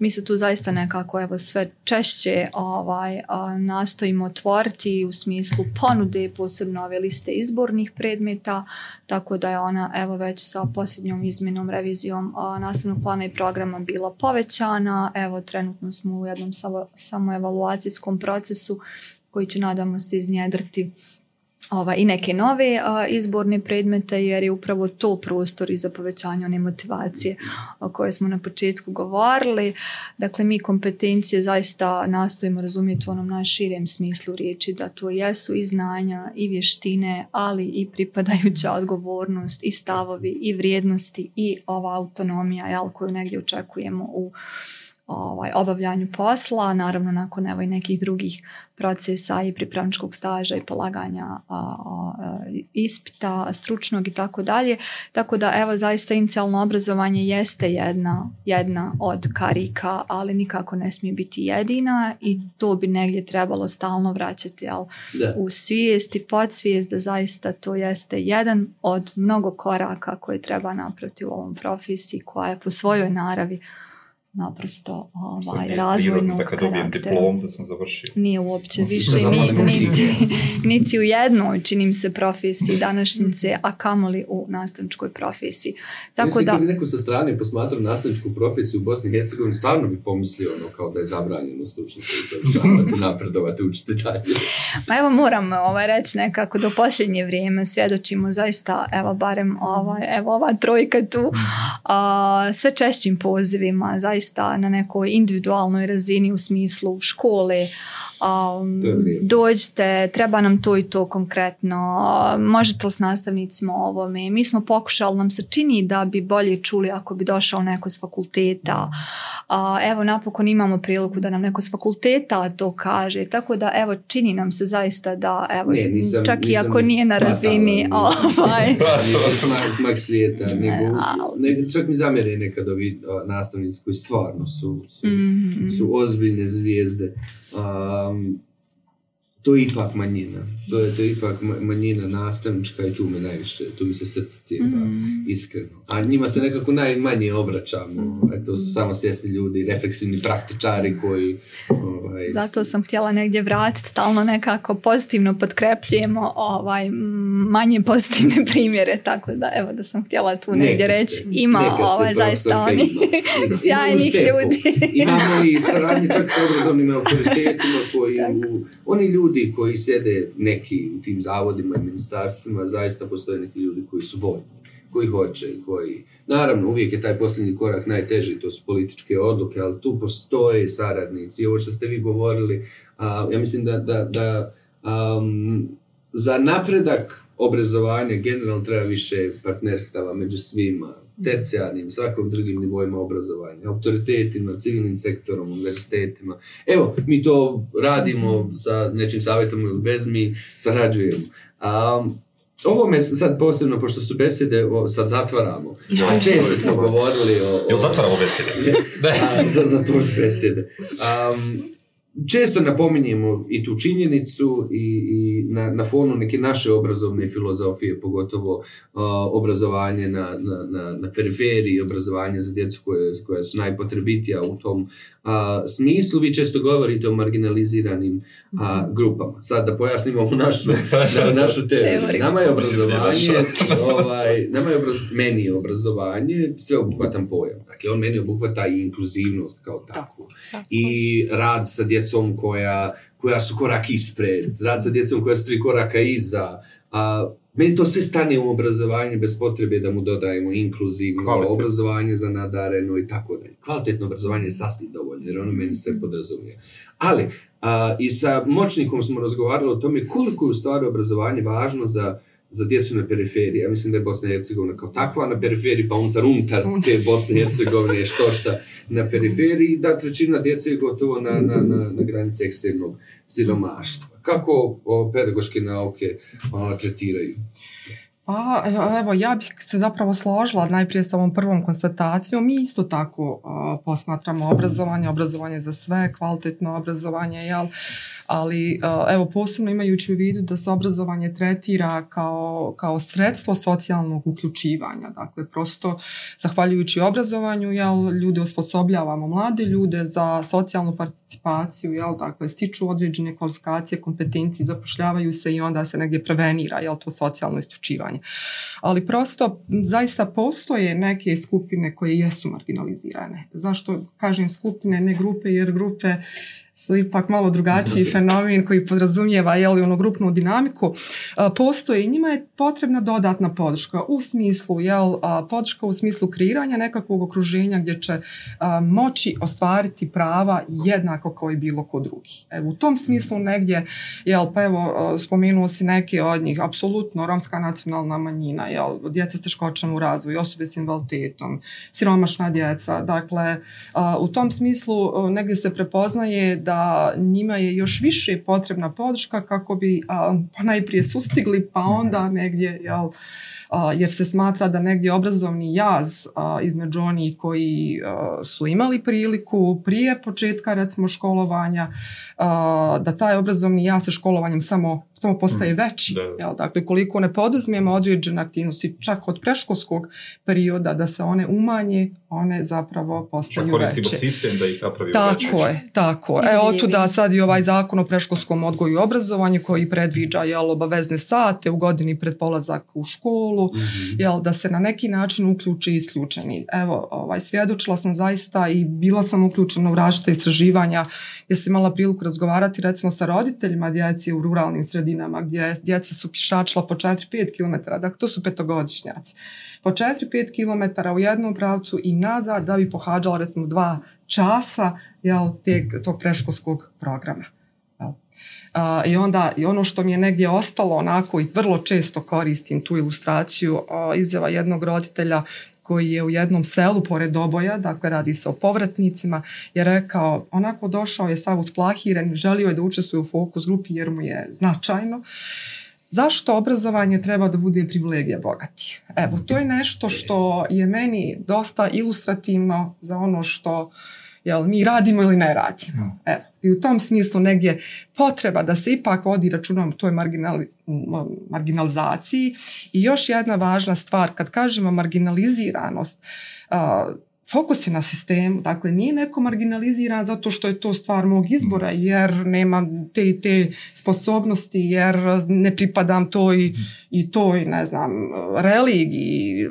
mi se tu zaista nekako evo sve češće ovaj, nastojimo otvoriti u smislu ponude posebno ove liste izbornih predmeta, tako da je ona evo već sa posljednjom izmjenom revizijom nastavnog plana i programa bila povećana. Evo trenutno smo u jednom samo, samoevaluacijskom procesu koji će nadamo se iznjedrti. Ova, i neke nove izborne predmete jer je upravo to prostor i za povećanje one motivacije o kojoj smo na početku govorili. Dakle, mi kompetencije zaista nastojimo razumjeti u onom najširem smislu riječi da to jesu i znanja i vještine, ali i pripadajuća mhm. odgovornost i stavovi i vrijednosti i ova autonomija jel, koju negdje očekujemo u ovaj, obavljanju posla, naravno nakon evo i nekih drugih procesa i pripravničkog staža i polaganja ispita, stručnog i tako dalje. Tako da evo zaista inicijalno obrazovanje jeste jedna, jedna od karika, ali nikako ne smije biti jedina i to bi negdje trebalo stalno vraćati jel, u svijest i podsvijest da zaista to jeste jedan od mnogo koraka koje treba napraviti u ovom profesiji koja je po svojoj naravi naprosto ovaj, nije razvojnog da kad diplom da sam završio. Nije uopće više ni, niti, niti u jednoj, činim se, profesiji današnjice, a kamoli u nastavničkoj profesiji. Tako Mislim, da... neko sa strane posmatra nastavničku profesiju u Bosni i Hercegovini, stvarno bi pomislio ono kao da je zabranjeno slučno se napredovati, učiti dalje. Ma evo moram ovaj, reći nekako do posljednje vrijeme svjedočimo zaista, evo barem ovaj, evo ova trojka tu, mm. a, sve češćim pozivima, zaista zaista na nekoj individualnoj razini u smislu škole, um, dođite, treba nam to i to konkretno, možete li s nastavnicima ovome. Mi smo pokušali, nam se čini da bi bolje čuli ako bi došao neko s fakulteta. evo, napokon imamo priliku da nam neko s fakulteta to kaže, tako da evo, čini nam se zaista da, evo, čak i ako nije na razini, ovaj. pa, smak svijeta, nego, čak mi zamjeri nekad ovi nastavnici koji stvarno su, su, mhm, mhm. su ozbiljne zvijezde. Um, to je ipak manjina. To je, to ipak manjina nastavnička i tu me najviše, tu mi se srce cijepa, mhm. iskreno. A njima se nekako najmanje obraćamo, mhm. eto, su samo svjesni ljudi, refleksivni praktičari koji... Ovaj, Zato sam htjela negdje vratiti, stalno nekako pozitivno podkrepljujemo ovaj, manje pozitivne primjere, tako da evo da sam htjela tu negdje reći, ste, ima ovaj, zaista oni sjajnih ljudi. Imamo i saradnje čak s obrazovnim autoritetima koji, u, oni ljudi ljudi koji sjede neki u tim zavodima i ministarstvima, zaista postoje neki ljudi koji su voljni koji hoće koji... Naravno, uvijek je taj posljednji korak najteži, to su političke odluke, ali tu postoje saradnici. ovo što ste vi govorili, a, ja mislim da, da, da za napredak obrazovanja generalno treba više partnerstava među svima tercijarnim, svakom drugim nivoima obrazovanja, autoritetima, civilnim sektorom, univerzitetima. Evo, mi to radimo sa nečim savjetom ili bez, mi sarađujemo. A ovo me sad posebno, pošto su besede, sad zatvaramo. A često smo govorili o... o Jel zatvaramo besede? Ne, za, za besede. Um, Često napominjemo i tu činjenicu i, i na, na fonu neke naše obrazovne filozofije, pogotovo obrazovanje na, na, na, na periferiji, obrazovanje za djecu koje, koje su najpotrebitija u tom smislu. Vi često govorite o marginaliziranim uh, grupama. Sad da pojasnimo našu, na, našu teoriju. Nama je obrazovanje, ovaj, nama je obraz, meni je obrazovanje sveobuhvatan pojam. Dakle, on meni obuhvata i inkluzivnost kao takvu. I rad sa djecom djecom koja, koja su korak ispred, rad sa djecom koja su tri koraka iza. A, meni to sve stane u obrazovanje bez potrebe da mu dodajemo inkluzivno obrazovanje za nadareno i tako dalje. Kvalitetno obrazovanje je sasvim dovoljno jer ono meni sve podrazumije. Ali i sa moćnikom smo razgovarali o tome koliko je u stvari obrazovanje važno za za djecu na periferiji. Ja mislim da je Bosna i Hercegovina kao takva na periferiji, pa unutar unutar te Bosne i Hercegovine što šta na periferiji, da trećina djece je gotovo na, na, na, na granici eksternog siromaštva. Kako o, pedagoške nauke o, tretiraju? Pa evo, ja bih se zapravo složila najprije sa ovom prvom konstatacijom. Mi isto tako posmatramo obrazovanje, obrazovanje za sve, kvalitetno obrazovanje, jel? ali e, evo posebno imajući u vidu da se obrazovanje tretira kao, kao sredstvo socijalnog uključivanja. Dakle, prosto zahvaljujući obrazovanju jel, ljude osposobljavamo, mlade ljude za socijalnu participaciju, jel, dakle, stiču određene kvalifikacije, kompetencije, zapošljavaju se i onda se negdje prevenira jel, to socijalno isključivanje. Ali prosto zaista postoje neke skupine koje jesu marginalizirane. Zašto kažem skupine, ne grupe, jer grupe su ipak malo drugačiji fenomen koji podrazumijeva je li, onu grupnu dinamiku, e, postoji i njima je potrebna dodatna podrška u smislu, jel, podrška u smislu kreiranja nekakvog okruženja gdje će moći ostvariti prava jednako kao i bilo ko drugi. Evo, u tom smislu mm. negdje, jel, pa evo, e, spomenuo si neke od njih, apsolutno romska nacionalna manjina, djeca s teškoćama u razvoju, osobe s invaliditetom, siromašna djeca, dakle, e, u tom smislu negdje se prepoznaje da da njima je još više potrebna podrška kako bi najprije sustigli pa mhm. onda negdje, jel, jer se smatra da negdje obrazovni jaz između onih koji su imali priliku prije početka recimo školovanja, da taj obrazovni jaz se školovanjem samo samo postaje mhm. veći. Da. Jel? Dakle, koliko ne poduzmijemo određene aktivnosti, čak od preškolskog perioda, da se one umanje, one zapravo postaju čak koristimo sistem da ih napravi Tako je, tako. E, da sad i ovaj zakon o preškolskom odgoju i obrazovanju koji predviđa jel, obavezne sate u godini pred polazak u školu, mm jel, da se na neki način uključi isključeni. Evo, ovaj, svjedočila sam zaista i bila sam uključena u različite istraživanja gdje sam imala priliku razgovarati recimo sa roditeljima djeci u ruralnim sredinama gdje djeca su pišačila po 4-5 km, dakle to su petogodišnjaci. Po 4-5 km u jednom pravcu i nazad da bi pohađala recimo dva časa jel, tog preškolskog programa. I onda i ono što mi je negdje ostalo onako i vrlo često koristim tu ilustraciju izjava jednog roditelja koji je u jednom selu pored Oboja, dakle radi se o povratnicima, je rekao, onako došao je sav usplahiren, želio je da učestvuje u fokus grupi jer mu je značajno. Zašto obrazovanje treba da bude privilegija bogati? Evo, to je nešto što je meni dosta ilustrativno za ono što jel mi radimo ili ne radimo. Mm. Evo. I u tom smislu negdje potreba da se ipak odi računom toj marginalizaciji. I još jedna važna stvar, kad kažemo marginaliziranost, fokus je na sistemu, dakle nije neko marginaliziran zato što je to stvar mog izbora mm. jer nemam te i te sposobnosti jer ne pripadam toj mm i toj, ne znam, religiji,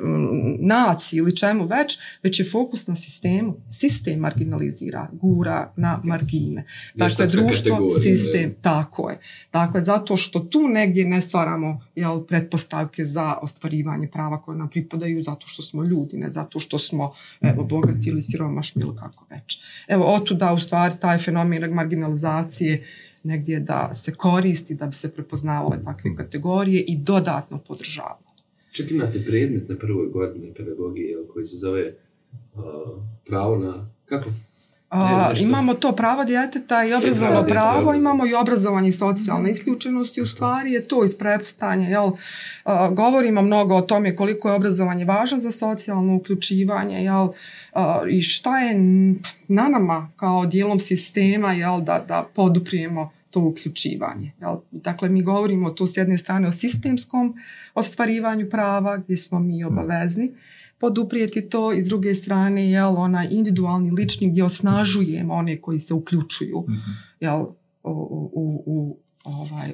naciji ili čemu već, već je fokus na sistemu. Sistem marginalizira, gura na margine. je društvo, sistem, tako je. Dakle, zato što tu negdje ne stvaramo jel, pretpostavke za ostvarivanje prava koje nam pripadaju zato što smo ljudi, ne zato što smo evo, bogati ili siromašni ili kako već. Evo, otuda u stvari taj fenomen marginalizacije negdje da se koristi, da bi se prepoznavale takve mhm. kategorije i dodatno podržavalo. Čak imate predmet na prvoj godini pedagogije koji se zove uh, pravo na, kako, imamo to pravo djeteta i obrazovno pravo, imamo i obrazovanje i socijalne isključenosti, u stvari je to ispreptanje. Jel? govorimo mnogo o tome koliko je obrazovanje važno za socijalno uključivanje jel? i šta je na nama kao dijelom sistema jel? Da, da poduprijemo to uključivanje. Jel? Dakle, mi govorimo tu s jedne strane o sistemskom ostvarivanju prava gdje smo mi hmm. obavezni poduprijeti to i s druge strane jel, onaj individualni lični gdje osnažujemo one koji se uključuju mhm. jel, u, u, u ovaj,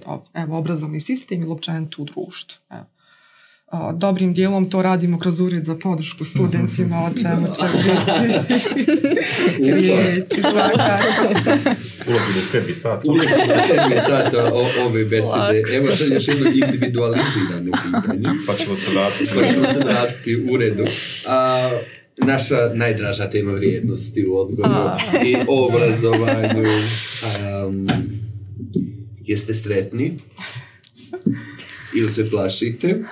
obrazovni sistem ili općenito u društvu. Evo a, dobrim dijelom to radimo kroz ured za podršku studentima, o čemu će biti riječi Ulazimo u sedmi sat. Ulazimo u sedmi sat ove besede. Evo Evo sad još jedno individualizirano pitanje. Pa ćemo se vratiti. Pa ćemo se vratiti u redu. A, naša najdraža tema vrijednosti u odgoju i obrazovanju. Um, jeste sretni? ili se plašite.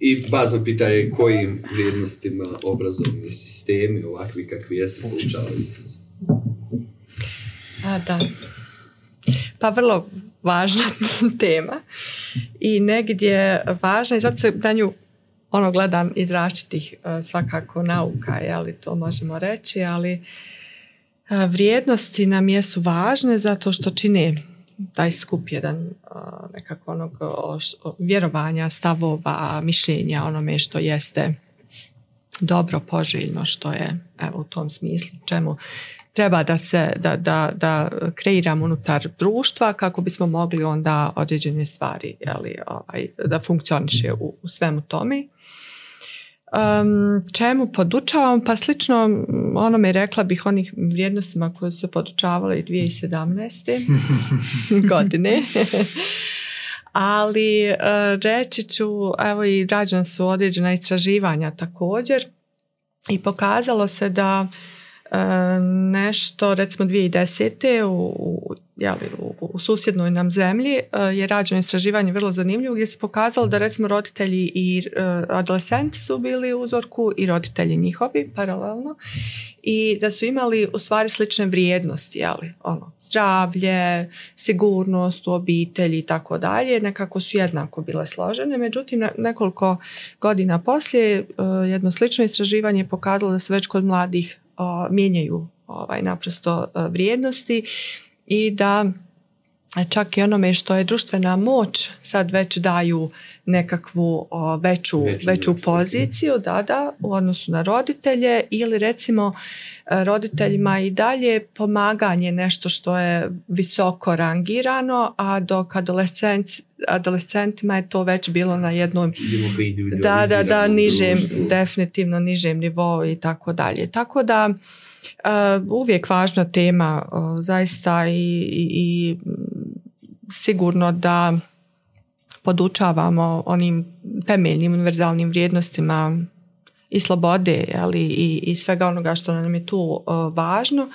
I bazno pitanje kojim vrijednostima obrazovni sistemi, ovakvi kakvi jesu, poučavaju. A, da. Pa vrlo važna tema i negdje važna i zato se na nju ono gledam iz različitih e, svakako nauka, ali to možemo reći, ali e, vrijednosti nam jesu važne zato što čine taj skup jedan nekako onog vjerovanja, stavova, mišljenja onome što jeste dobro, poželjno, što je evo, u tom smislu čemu treba da se da, da, da kreiramo unutar društva kako bismo mogli onda određene stvari jeli, ovaj, da funkcioniše u, u svemu tome. Um, čemu podučavam? Pa slično onome rekla bih onih vrijednostima koje su podučavale i 2017. godine. Ali e, reći ću, evo i rađena su određena istraživanja također i pokazalo se da e, nešto recimo 2010. u, u, jeli, u u susjednoj nam zemlji e, je rađeno istraživanje vrlo zanimljivo gdje se pokazalo da mhm. recimo roditelji i e, adolescenti su bili u uzorku i roditelji njihovi paralelno i da su imali u stvari slične vrijednosti, jeli, ono, zdravlje, sigurnost u obitelji i tako dalje, nekako su jednako bile složene. Međutim, nekoliko godina poslije e, jedno slično istraživanje pokazalo da se već kod mladih mijenjaju ovaj, naprosto vrijednosti i da čak i onome što je društvena moć sad već daju nekakvu veću, veću, poziciju da, da, u odnosu na roditelje ili recimo e, roditeljima i dalje pomaganje nešto što je visoko rangirano, a dok adolescenci, adolescentima je to već bilo na jednom da, da, da, nižem, definitivno nižem nivou i tako dalje. Tako da e, uvijek važna tema zaista i, i sigurno da podučavamo onim temeljnim univerzalnim vrijednostima i slobode ali i, i svega onoga što nam je tu važno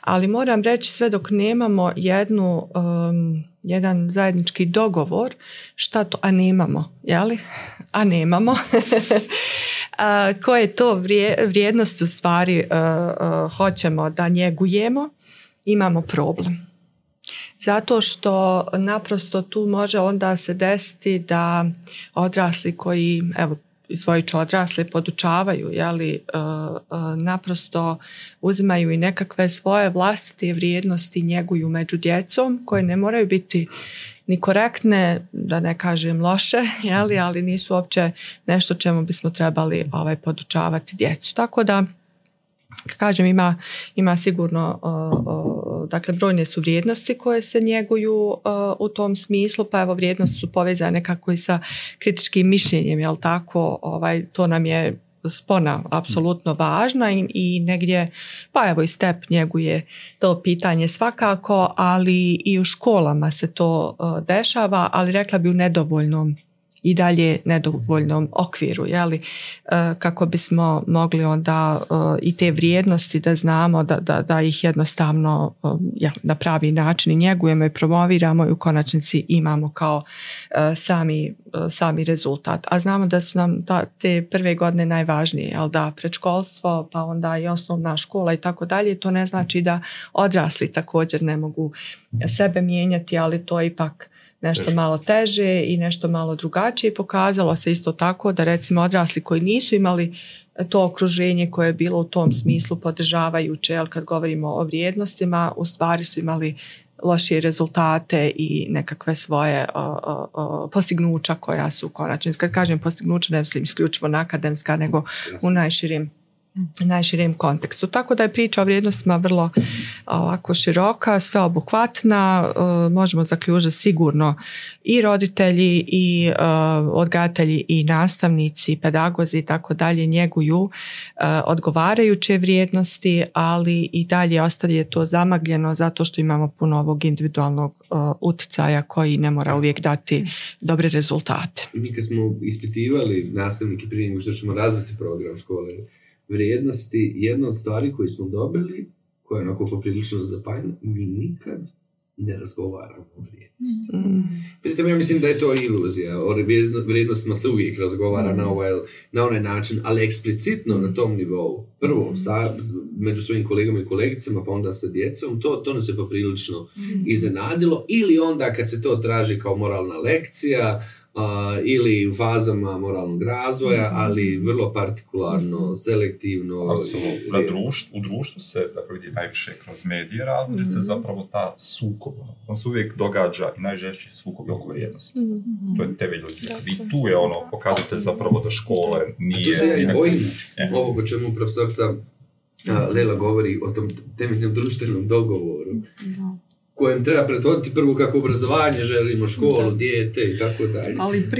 ali moram reći sve dok nemamo jednu um, jedan zajednički dogovor šta to a nemamo je li a nemamo koje to vrije, vrijednost u stvari hoćemo da njegujemo imamo problem zato što naprosto tu može onda se desiti da odrasli koji, evo, izdvojit ću odrasle, podučavaju, jeli, e, e, naprosto uzimaju i nekakve svoje vlastite vrijednosti njeguju među djecom koje ne moraju biti ni korektne, da ne kažem loše, jeli, ali nisu uopće nešto čemu bismo trebali ovaj, podučavati djecu. Tako da, kažem, ima, ima sigurno dakle brojne su vrijednosti koje se njeguju uh, u tom smislu, pa evo vrijednosti su povezane kako i sa kritičkim mišljenjem, jel tako, ovaj, to nam je spona apsolutno važna i, i negdje, pa evo i step njeguje to pitanje svakako, ali i u školama se to uh, dešava, ali rekla bi u nedovoljnom i dalje nedovoljnom okviru, jeli, e, kako bismo mogli onda e, i te vrijednosti da znamo da, da, da ih jednostavno e, na pravi način njegujemo i promoviramo i u konačnici imamo kao sami, sami rezultat. A znamo da su nam te prve godine najvažnije, jel da predškolstvo, pa onda i osnovna škola i tako dalje, to ne znači da odrasli također ne mogu sebe mijenjati, ali to je ipak nešto malo teže i nešto malo drugačije. Pokazalo se isto tako da recimo odrasli koji nisu imali to okruženje koje je bilo u tom smislu podržavajuće, ali kad govorimo o vrijednostima, u stvari su imali lošije rezultate i nekakve svoje postignuća koja su konačnici Kad kažem postignuća, ne mislim isključivo na akademska, nego u najširim najširijem kontekstu. Tako da je priča o vrijednostima vrlo ovako široka, sveobuhvatna, e, možemo zaključiti sigurno i roditelji i e, odgajatelji i nastavnici, pedagozi i tako dalje njeguju e, odgovarajuće vrijednosti, ali i dalje ostaje to zamagljeno zato što imamo puno ovog individualnog utjecaja koji ne mora uvijek dati dobre rezultate. Mi kad smo ispitivali nastavnike prije nego što ćemo razviti program škole, vrijednosti, jedna od stvari koju smo dobili, koja je onako poprilično zapajna, mi nikad ne razgovaramo o vrijednosti. Mm. Pritom ja mislim da je to iluzija. O vrijednostima se uvijek razgovara mm. na, ovaj, na onaj način, ali eksplicitno na tom nivou. Prvo, mm. sa, među svojim kolegama i kolegicama, pa onda sa djecom, to, to nas je poprilično mm. iznenadilo. Ili onda kad se to traži kao moralna lekcija, ili u fazama moralnog razvoja, mhm. ali vrlo partikularno, mhm. selektivno. društvu, u društvu se da vidi najviše kroz medije različite mm-hmm. zapravo ta sukob. On se uvijek događa i najžešći sukob oko vrijednosti. Mm-hmm. To je mhm. temelj odvijek. I tu je ono pokazatelj zapravo da škole nije... A tu se ja i bojim nekako... ovog o čemu profesorca Lela govori o tom temeljnom društvenom dogovoru kojem treba prethoditi prvo kako obrazovanje želimo, školu, da. i tako dalje. Ali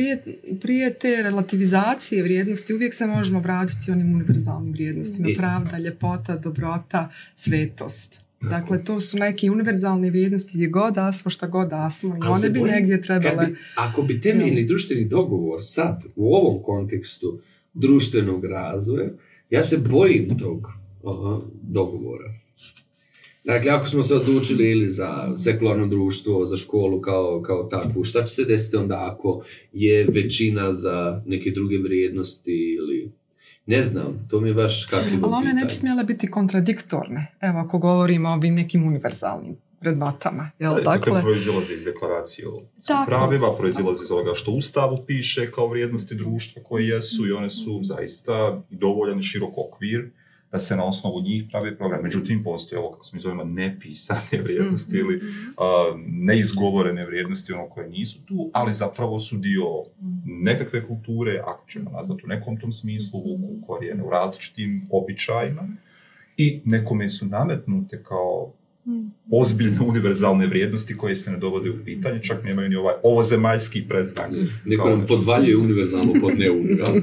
prije, te relativizacije vrijednosti uvijek se možemo vratiti onim univerzalnim vrijednostima. Pravda, ljepota, dobrota, svetost. Dakle, to su neke univerzalne vrijednosti gdje god asmo, šta god asmo i one bi negdje trebale... ako bi temeljni društveni dogovor sad u ovom kontekstu društvenog razvoja, ja se bojim tog dogovora. Dakle, ako smo se odlučili ili za sekularno društvo, za školu kao, kao takvu, šta će se desiti onda ako je većina za neke druge vrijednosti ili ne znam, to mi je baš kakvi Ali one ne bi smjele biti kontradiktorne, evo ako govorimo o ovim nekim univerzalnim vrednotama. Jel, da, e, dakle, dakle proizilaze iz deklaracije o pravima, proizilaze iz ovoga što Ustavu piše kao vrijednosti društva koje jesu i one su zaista dovoljan širok okvir da se na osnovu njih pravi program. Međutim, postoje ovo kako mi zovemo nepisane vrijednosti ili mhm, mhm. neizgovorene vrijednosti, ono koje nisu tu, ali zapravo su dio mhm. nekakve kulture, ako ćemo nazvati u nekom tom smislu, u korijene u različitim običajima i nekome su nametnute kao Mhm. ozbiljne univerzalne vrijednosti koje se ne dovode u pitanje, čak nemaju ni ovaj ovozemaljski predznak. Mhm. neko nam podvaljuje univerzalno pod neuniverzalno.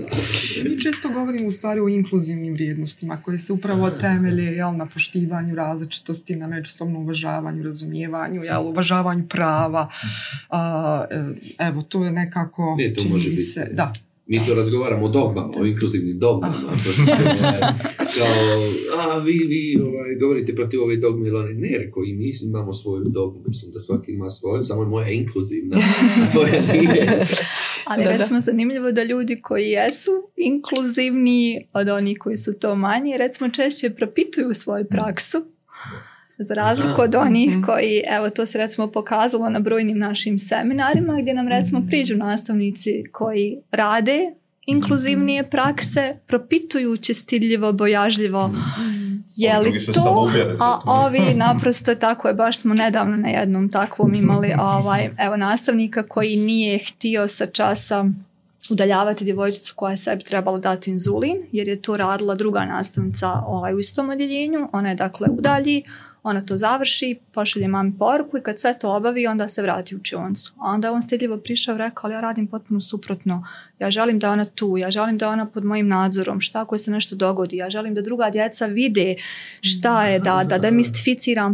Mi često govorimo u stvari o inkluzivnim vrijednostima koje se upravo temelje na poštivanju različitosti, na međusobnom uvažavanju, razumijevanju, jel, uvažavanju prava. Mhm. E, evo, to je nekako... Ne, to Se, da, mi to razgovaramo o dogmama, o inkluzivnim dogmama. Ah. Ovaj, kao, a vi, vi ovaj, govorite protiv ove dogme ili one. Ne, rekao i mi imamo svoju dogmu. Mislim da svaki ima svoju, samo moja je inkluzivna, tvoja nije. Ali da, recimo da. zanimljivo da ljudi koji jesu inkluzivni od onih koji su to manji, recimo češće propituju svoju praksu za razliku od onih mhm. koji, evo to se recimo pokazalo na brojnim našim seminarima gdje nam recimo mhm. priđu nastavnici koji rade inkluzivnije mhm. prakse, propitujući stidljivo, bojažljivo je li to, a ovi naprosto tako je, baš smo nedavno na jednom takvom imali ovaj, evo nastavnika koji nije htio sa časa udaljavati djevojčicu koja je sebi trebala dati inzulin, jer je to radila druga nastavnica ovaj, u istom odjeljenju, ona je dakle udalji, ona to završi, pošalje mami poruku i kad sve to obavi, onda se vrati u učionicu. A onda je on stidljivo prišao i rekao, ali ja radim potpuno suprotno. Ja želim da je ona tu, ja želim da je ona pod mojim nadzorom, šta ako se nešto dogodi, ja želim da druga djeca vide šta je, da, da, da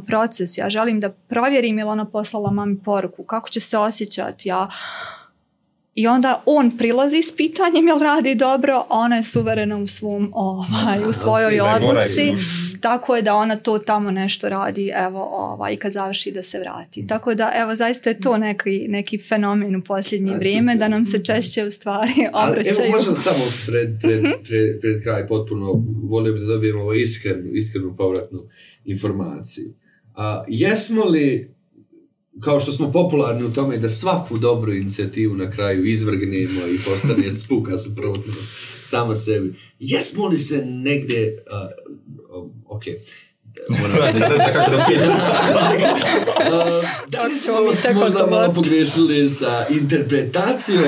proces, ja želim da provjerim je li ona poslala mami poruku, kako će se osjećati, ja i onda on prilazi s pitanjem jel radi dobro, ona je suverena u, svom, ovaj, u svojoj odluci. Tako je da ona to tamo nešto radi evo, ovaj, i kad završi da se vrati. Mm. Tako da evo zaista je to mm. neki, neki fenomen u posljednje vrijeme da nam se mm. češće u stvari obraćaju. evo možda samo pred, pred, mhm. pred, pred kraj potpuno volio bi da dobijemo iskrenu, iskrenu povratnu informaciju. A, jesmo li kao što smo popularni u tome da svaku dobru inicijativu na kraju izvrgnemo i postane spuka suprotnost sama sebi. Jesmo li se negdje, uh, ok, da pitam. možda malo pogrešili sa interpretacijom,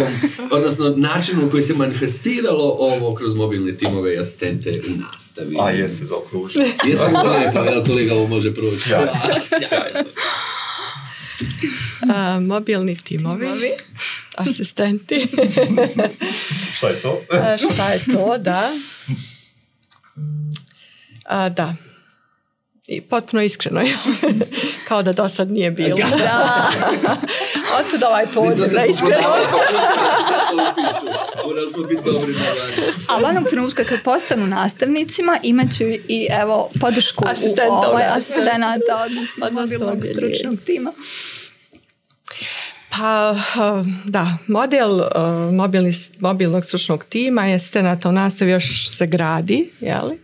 odnosno načinom koji se manifestiralo ovo kroz mobilne timove i asistente u nastavi. A jesi zaokružio. Jesam kolega, kolega ovo može proći? A, mobilni timovi, timovi. asistenti. šta je to? A, šta je to, da. A, da, i potpuno iskreno, kao da do sad nije bilo. Da. Otkud ovaj poziv na iskreno? Ali onog trenutka kad postanu nastavnicima imat ću i evo podršku u ovaj asistenata, odnosno mobilnog stručnog tima. Pa eh, da, model eh, mobilnog stručnog tima je stenata u nastavi još se gradi, jeli?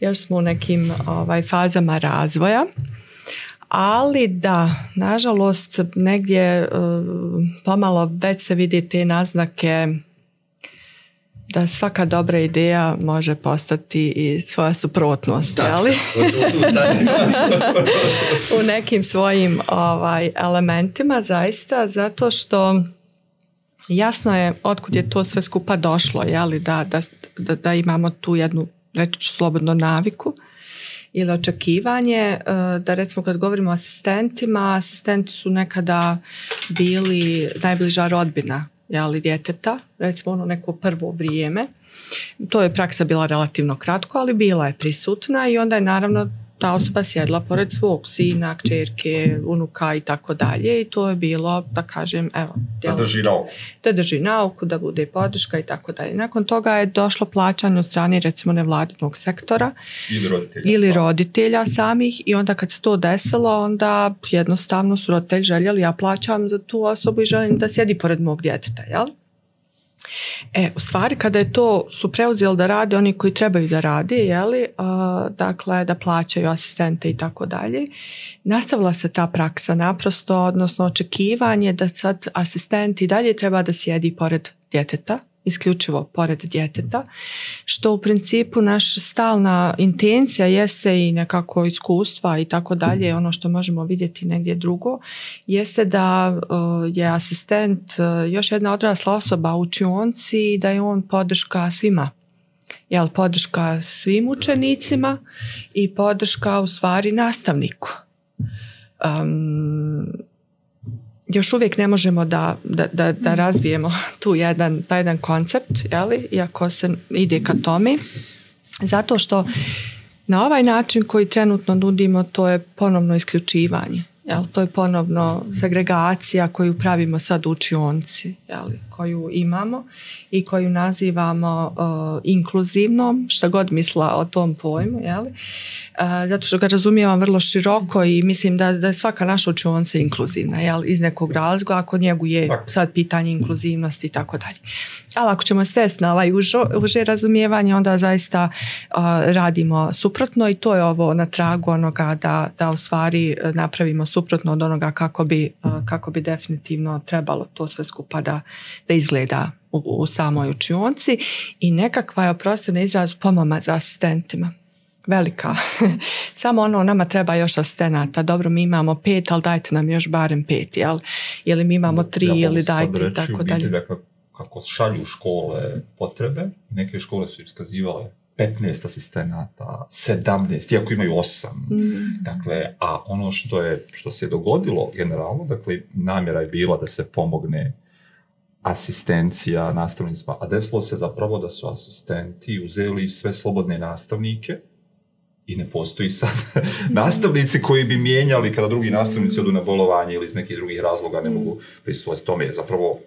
još smo u nekim ovaj, fazama razvoja. Ali da, nažalost, negdje e, pomalo već se vidi te naznake da svaka dobra ideja može postati i svoja suprotnost, ali u nekim svojim ovaj, elementima zaista zato što jasno je otkud je to sve skupa došlo, jeli, da, da, da imamo tu jednu reći ću slobodno naviku ili očekivanje e, da recimo kad govorimo o asistentima, asistenti su nekada bili najbliža rodbina ali djeteta, recimo ono neko prvo vrijeme. To je praksa bila relativno kratko, ali bila je prisutna i onda je naravno ta osoba sjedla pored svog sina, kćerke, unuka i tako dalje i to je bilo, da kažem, evo, da drži nauku. Da drži nauku, bude podrška i tako dalje. Nakon toga je došlo plaćanje od strane recimo nevladinog sektora ili roditelja, roditelja samih i onda kad se to desilo, onda jednostavno su roditelji željeli ja plaćam za tu osobu i želim da sjedi pored mog djeteta, jel? E, u stvari kada je to su preuzeli da rade oni koji trebaju da rade, li, a, dakle da plaćaju asistente i tako dalje, nastavila se ta praksa naprosto, odnosno očekivanje da sad asistent i dalje treba da sjedi pored djeteta, isključivo pored djeteta, što u principu naša stalna intencija jeste i nekako iskustva i tako dalje, mhm. ono što možemo vidjeti negdje drugo, jeste da e, je asistent e, još jedna odrasla osoba u učionci i da je on podrška svima jel podrška svim učenicima i podrška u stvari nastavniku još uvijek ne možemo da, da, da, razvijemo tu jedan, taj jedan koncept, li iako se ide ka tome, zato što na ovaj način koji trenutno nudimo to je ponovno isključivanje. Jel? To je ponovno segregacija koju pravimo sad učionci. li koju imamo i koju nazivamo e, inkluzivnom, šta god misla o tom pojmu, Uh, zato što ga razumijevam vrlo široko i mislim da, da je svaka naša učionica inkluzivna, jel? iz nekog razloga, ako njegu je sad pitanje inkluzivnosti i tako dalje. Ali ako ćemo sve na ovaj užo, uže razumijevanje, onda zaista e, radimo suprotno i to je ovo na tragu onoga da, da u stvari napravimo suprotno od onoga kako bi, kako bi definitivno trebalo to sve skupa da, izgleda u, samoj učionci i nekakva je, oprostite na izraz, pomama za asistentima velika. Samo ono, nama treba još asistenata. Dobro, mi imamo pet, ali dajte nam još barem pet, jel? Ili mi imamo tri, ja ili dajte reći, tako dalje. kako šalju škole potrebe, neke škole su iskazivale 15 asistenata, 17, iako imaju 8. Mhm. Dakle, a ono što je, što se dogodilo generalno, dakle, namjera je bila da se pomogne asistencija nastavnicima, a desilo se zapravo da su asistenti uzeli sve slobodne nastavnike i ne postoji sad nastavnici koji bi mijenjali kada drugi nastavnici odu na bolovanje ili iz nekih drugih razloga ne mogu prisustvovati tome. zapravo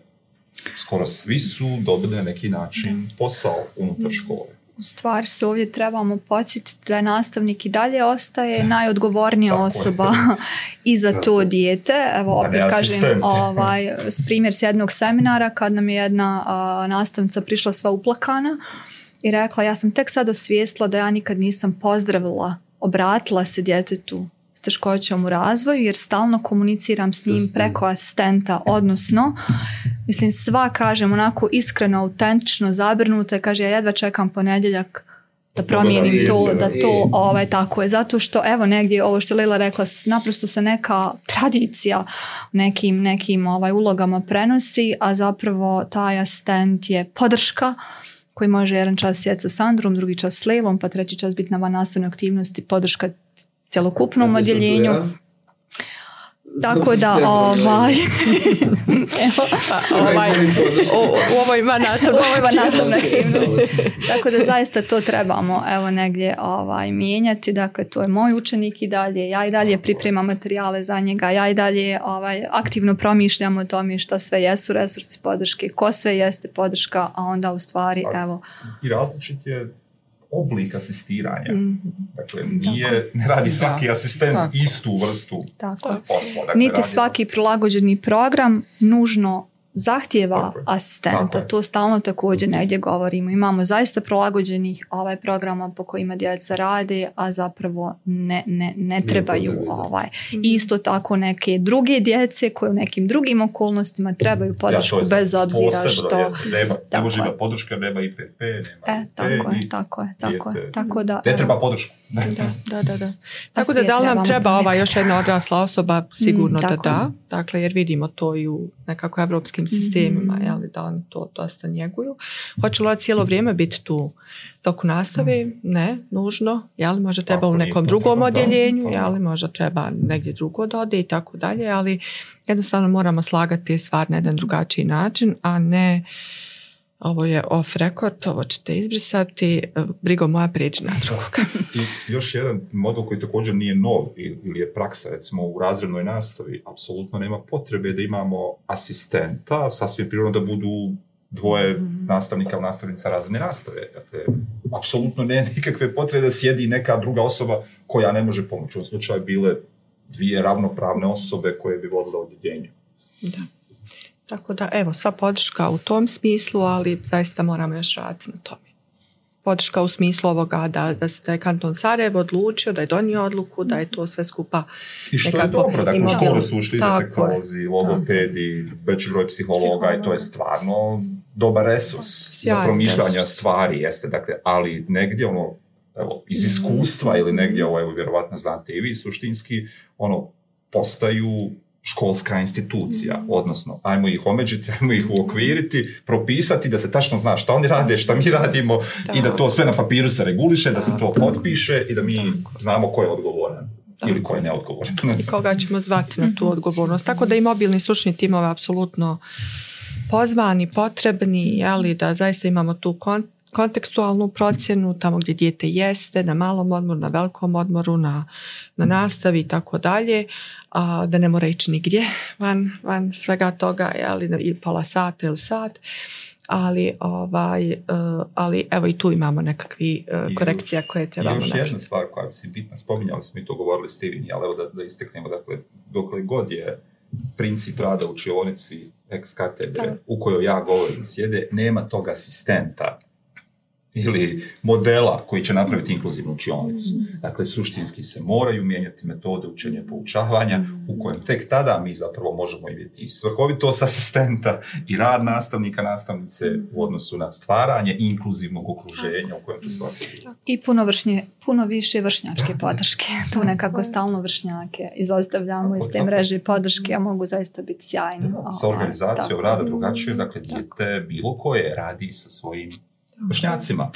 skoro svi su dobili na neki način posao unutar škole. U stvari se ovdje trebamo podsjetiti da je nastavnik i dalje ostaje najodgovornija osoba i za to dijete. Evo opet kažem ovaj, primjer s jednog seminara kad nam je jedna nastavnica prišla sva uplakana i rekla ja sam tek sad osvijestila da ja nikad nisam pozdravila, obratila se djetetu teškoćom u razvoju jer stalno komuniciram s njim preko asistenta, odnosno mislim sva kažem onako iskreno, autentično, zabrnuta kaže ja jedva čekam ponedjeljak da promijenim to, da to ovaj, tako je. Zato što, evo, negdje ovo što Lila rekla, naprosto se neka tradicija nekim, nekim ovaj, ulogama prenosi, a zapravo taj asistent je podrška koji može jedan čas sjeti sa Sandrom, drugi čas s Lilom, pa treći čas biti na van nastavnoj aktivnosti, podrška cjelokupnom odjeljenju. Tako da, ovaj, ovaj u, ovoj ima nastavna, Tako da zaista to trebamo evo negdje ovaj, mijenjati. Dakle, to je moj učenik i dalje. Ja i dalje pripremam materijale za njega. Ja i dalje ovaj, aktivno promišljam o tome što sve jesu resursi podrške, ko sve jeste podrška, a onda u stvari, evo... I različit je oblik asistiranja. Mm-hmm. Dakle, nije, Tako. ne radi svaki da. asistent Tako. istu vrstu Tako. posla. Dakle, Niti radi... svaki prilagođeni program nužno zahtjeva asistenta, to stalno također negdje govorimo. Imamo zaista prilagođenih ovaj programa po kojima djeca rade, a zapravo ne, ne, ne trebaju ovaj. Mm. Isto tako neke druge djece koje u nekim drugim okolnostima trebaju podršku bez obzira posebno, što... nema, ne može podrška, nema IPP, nema e, tako, je, tako je, tako je, tako da... Ne e. treba podršku. da, da, da, da. Tako da da li nam treba ova još jedna odrasla osoba, sigurno mm, da da. Dakle, jer vidimo to i u nekako evropskim sistemima, mm da oni to dosta njeguju. Hoće li cijelo vrijeme biti tu toku nastavi mm Ne, nužno. li možda treba u nekom drugom odjeljenju, pa da, jeli, možda treba negdje drugo da i tako dalje, ali jednostavno moramo slagati stvar na jedan drugačiji način, a ne ovo je off record, ovo ćete izbrisati, brigo moja prijeđi na drugog. I još jedan model koji također nije nov ili je praksa, recimo u razrednoj nastavi, apsolutno nema potrebe da imamo asistenta, sasvim prirodno da budu dvoje mhm. nastavnika ili nastavnica razredne nastave. Dakle, apsolutno ne nikakve potrebe da sjedi neka druga osoba koja ne može pomoći. U slučaju bile dvije ravnopravne osobe koje bi vodile odjeljenje. Da. Tako da, evo, sva podrška u tom smislu, ali zaista moramo još raditi na tome. Podrška u smislu ovoga da, da, da je kanton Sarajevo odlučio, da je donio odluku, da je to sve skupa I što nekako, je dobro, dakle, u škole su ušli defektolozi, logopedi, veći broj psihologa i to je stvarno dobar resurs za promišljanje stvari, jeste, dakle, ali negdje ono, evo, iz iskustva ili negdje ovo, je vjerovatno znate i vi suštinski, ono, postaju školska institucija, mhm. odnosno ajmo ih omeđiti, ajmo ih uokviriti, propisati da se tačno zna šta oni rade, šta mi radimo i da to sve na papiru se reguliše, da se to potpiše i da mi znamo ko je odgovoran. Ili ko je neodgovoran. I koga ćemo zvati na tu mhm. odgovornost. Tako da i mobilni stručni timove apsolutno pozvani, potrebni, ali da zaista imamo tu kontakt kontekstualnu procjenu tamo gdje dijete jeste, na malom odmoru, na velikom odmoru, na, na nastavi i tako dalje, da ne mora ići nigdje van, van svega toga, ali i pola sata ili sat. Ali, ovaj, e, ali evo i tu imamo nekakvi e, korekcija koje trebamo napraviti. Još jedna stvar koja bi se bitna, spominjali smo i to govorili s Tivini, ali evo da, da isteknemo, dakle, dokle god je princip rada u učionici ex katedre, u kojoj ja govorim, sjede, nema tog asistenta ili modela koji će napraviti inkluzivnu učionicu. Mm. Dakle, suštinski se moraju mijenjati metode učenja i poučavanja u kojem tek tada mi zapravo možemo vidjeti i svrhovitost asistenta i rad nastavnika, nastavnice u odnosu na stvaranje inkluzivnog okruženja u kojem će svaki I puno, vršnje, puno više vršnjačke podrške. Tu nekako stalno vršnjake izostavljamo iz te mreže podrške, a mogu zaista biti sjajni. Sa organizacijom rada drugačije, dakle, dijete bilo koje radi sa svojim bošnjacima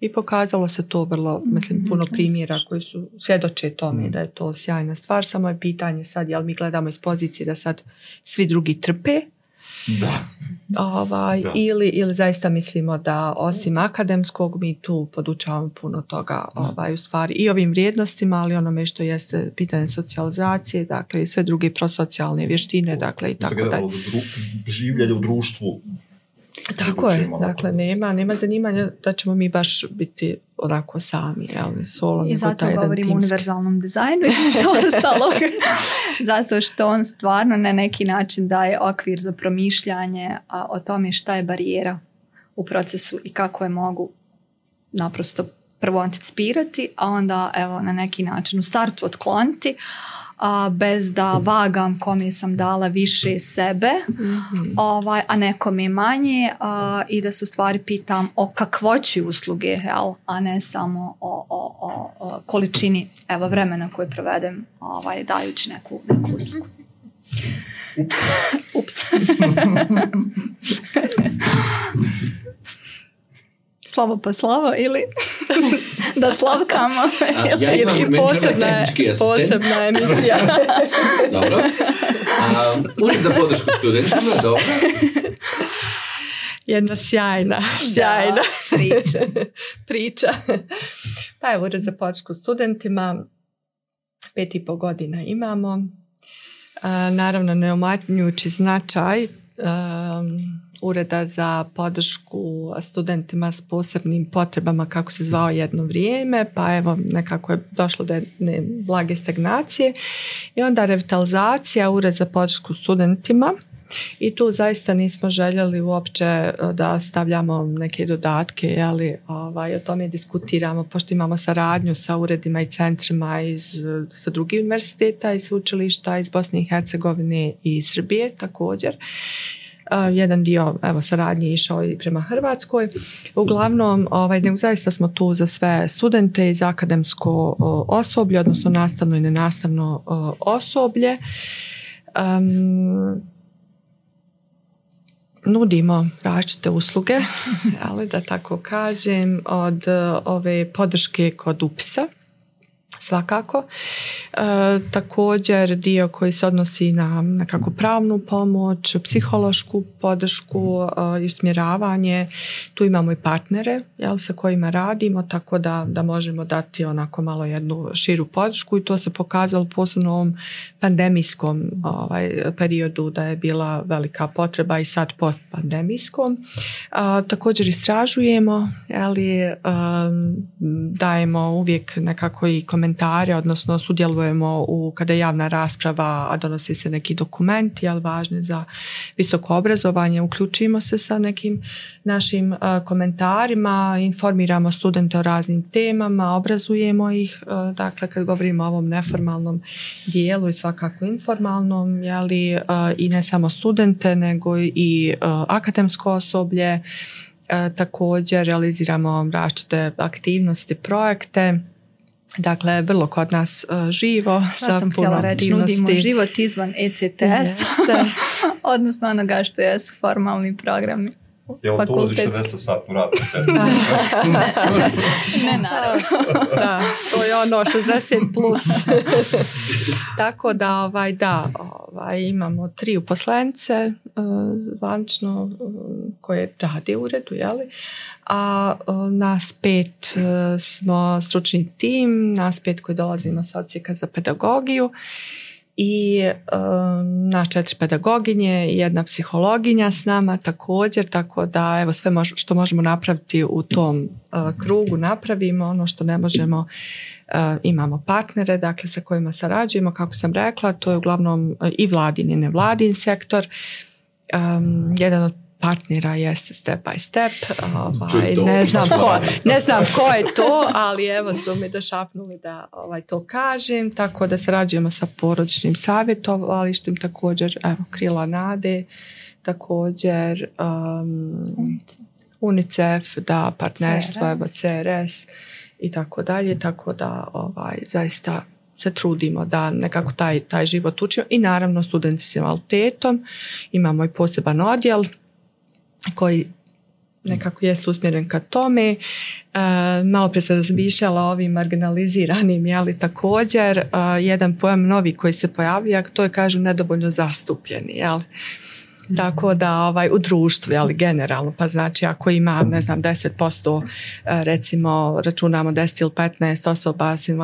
I pokazalo se to vrlo, mislim, puno primjera koji su svjedoče tome mm. da je to sjajna stvar, samo je pitanje sad, jel mi gledamo iz pozicije da sad svi drugi trpe, da. Ovaj, Ili, ili zaista mislimo da osim akademskog mi tu podučavamo puno toga ovaj, u stvari i ovim vrijednostima, ali onome što jeste pitanje socijalizacije, dakle i sve druge prosocijalne vještine, dakle i tako dalje. Življenje u društvu tako je, ono dakle nema, nema zanimanja da ćemo mi baš biti onako sami, ali solo I zato govorim o univerzalnom dizajnu ostalog, zato što on stvarno na neki način daje okvir za promišljanje a, o tome šta je barijera u procesu i kako je mogu naprosto prvo anticipirati, a onda evo na neki način u startu otkloniti, a, bez da vagam kom sam dala više sebe, mhm. ovaj, a nekom je manje a, i da se u stvari pitam o kakvoći usluge, jel? a ne samo o, o, o, količini evo, vremena koje provedem ovaj, dajući neku, neku uslugu. Ups. Ups. slavo pa slavo ili da slavkamo ja ili posebna, posebna emisija. dobro. Um, Ured za podršku studentima, dobro. Jedna sjajna, sjajna priča. priča. Pa evo, Ured za podršku studentima. Pet i pol godina imamo. Uh, naravno, ne značaj um, ureda za podršku studentima s posebnim potrebama kako se zvao jedno vrijeme, pa evo nekako je došlo do jedne blage stagnacije i onda revitalizacija ured za podršku studentima i tu zaista nismo željeli uopće e, da stavljamo neke dodatke, ali ovaj, o tome diskutiramo, pošto imamo saradnju sa uredima i centrima iz, sa drugih univerziteta i sveučilišta iz Bosne i Hercegovine i Srbije također jedan dio evo, saradnje išao i prema Hrvatskoj. Uglavnom, ovaj, nego zaista smo tu za sve studente i za akademsko osoblje, odnosno nastavno i nenastavno osoblje. nudimo različite usluge, ali da tako kažem, od ove podrške kod upsa svakako. E, također dio koji se odnosi na nekakvu pravnu pomoć, psihološku podršku i e, Tu imamo i partnere jel, sa kojima radimo tako da, da možemo dati onako malo jednu širu podršku i to se pokazalo posebno u ovom pandemijskom ovaj, periodu da je bila velika potreba i sad post pandemijskom. E, također istražujemo, ali dajemo uvijek nekako i komentarje komentare, odnosno sudjelujemo u kada je javna rasprava, a donosi se neki dokumenti, ali važni za visoko obrazovanje, uključimo se sa nekim našim e, komentarima, informiramo studente o raznim temama, obrazujemo ih, e, dakle kad govorimo o ovom neformalnom dijelu i svakako informalnom, jeli, e, i ne samo studente, nego i akademsko osoblje, također realiziramo različite aktivnosti, projekte Dakle, vrlo kod nas e, živo. sa sam puno htjela reći, nudimo život izvan ECTS, odnosno onoga što jesu formalni programi. Jel to ulazi 40 u ne, naravno. da, to je ono 60 plus. Tako da, ovaj, da, ovaj, imamo tri uposlenice eh, vančno eh, koje radi u uredu, jeli? a eh, nas pet smo stručni tim, nas pet koji dolazimo sa odsjeka za pedagogiju i e, na četiri pedagoginje i jedna psihologinja s nama također, tako da evo sve što možemo napraviti u tom e, krugu napravimo, ono što ne možemo e, imamo partnere dakle sa kojima sarađujemo, kako sam rekla to je uglavnom e, i vladin i vladin sektor jedan od partnera jeste step by step. Ovaj, ne, znam ko, ne znam ko je to, ali evo su mi došapnuli da ovaj, to kažem, tako da sarađujemo sa poročnim savjetovalištem, također evo, Krila Nade, također um, UNICEF, da, partnerstvo, CRS. evo i tako dalje, tako da ovaj, zaista se trudimo da nekako taj, taj život učimo i naravno studenti s invaliditetom imamo i poseban odjel koji nekako jest usmjeren ka tome. E, malo prije sam razmišljala o ovim marginaliziranim, ali također e, jedan pojam novi koji se pojavlja, to je kažem nedovoljno zastupljeni. Jel? Tako da ovaj, u društvu, ali generalno, pa znači ako ima, ne znam, 10% eh, recimo računamo 10 ili 15 osoba s eh,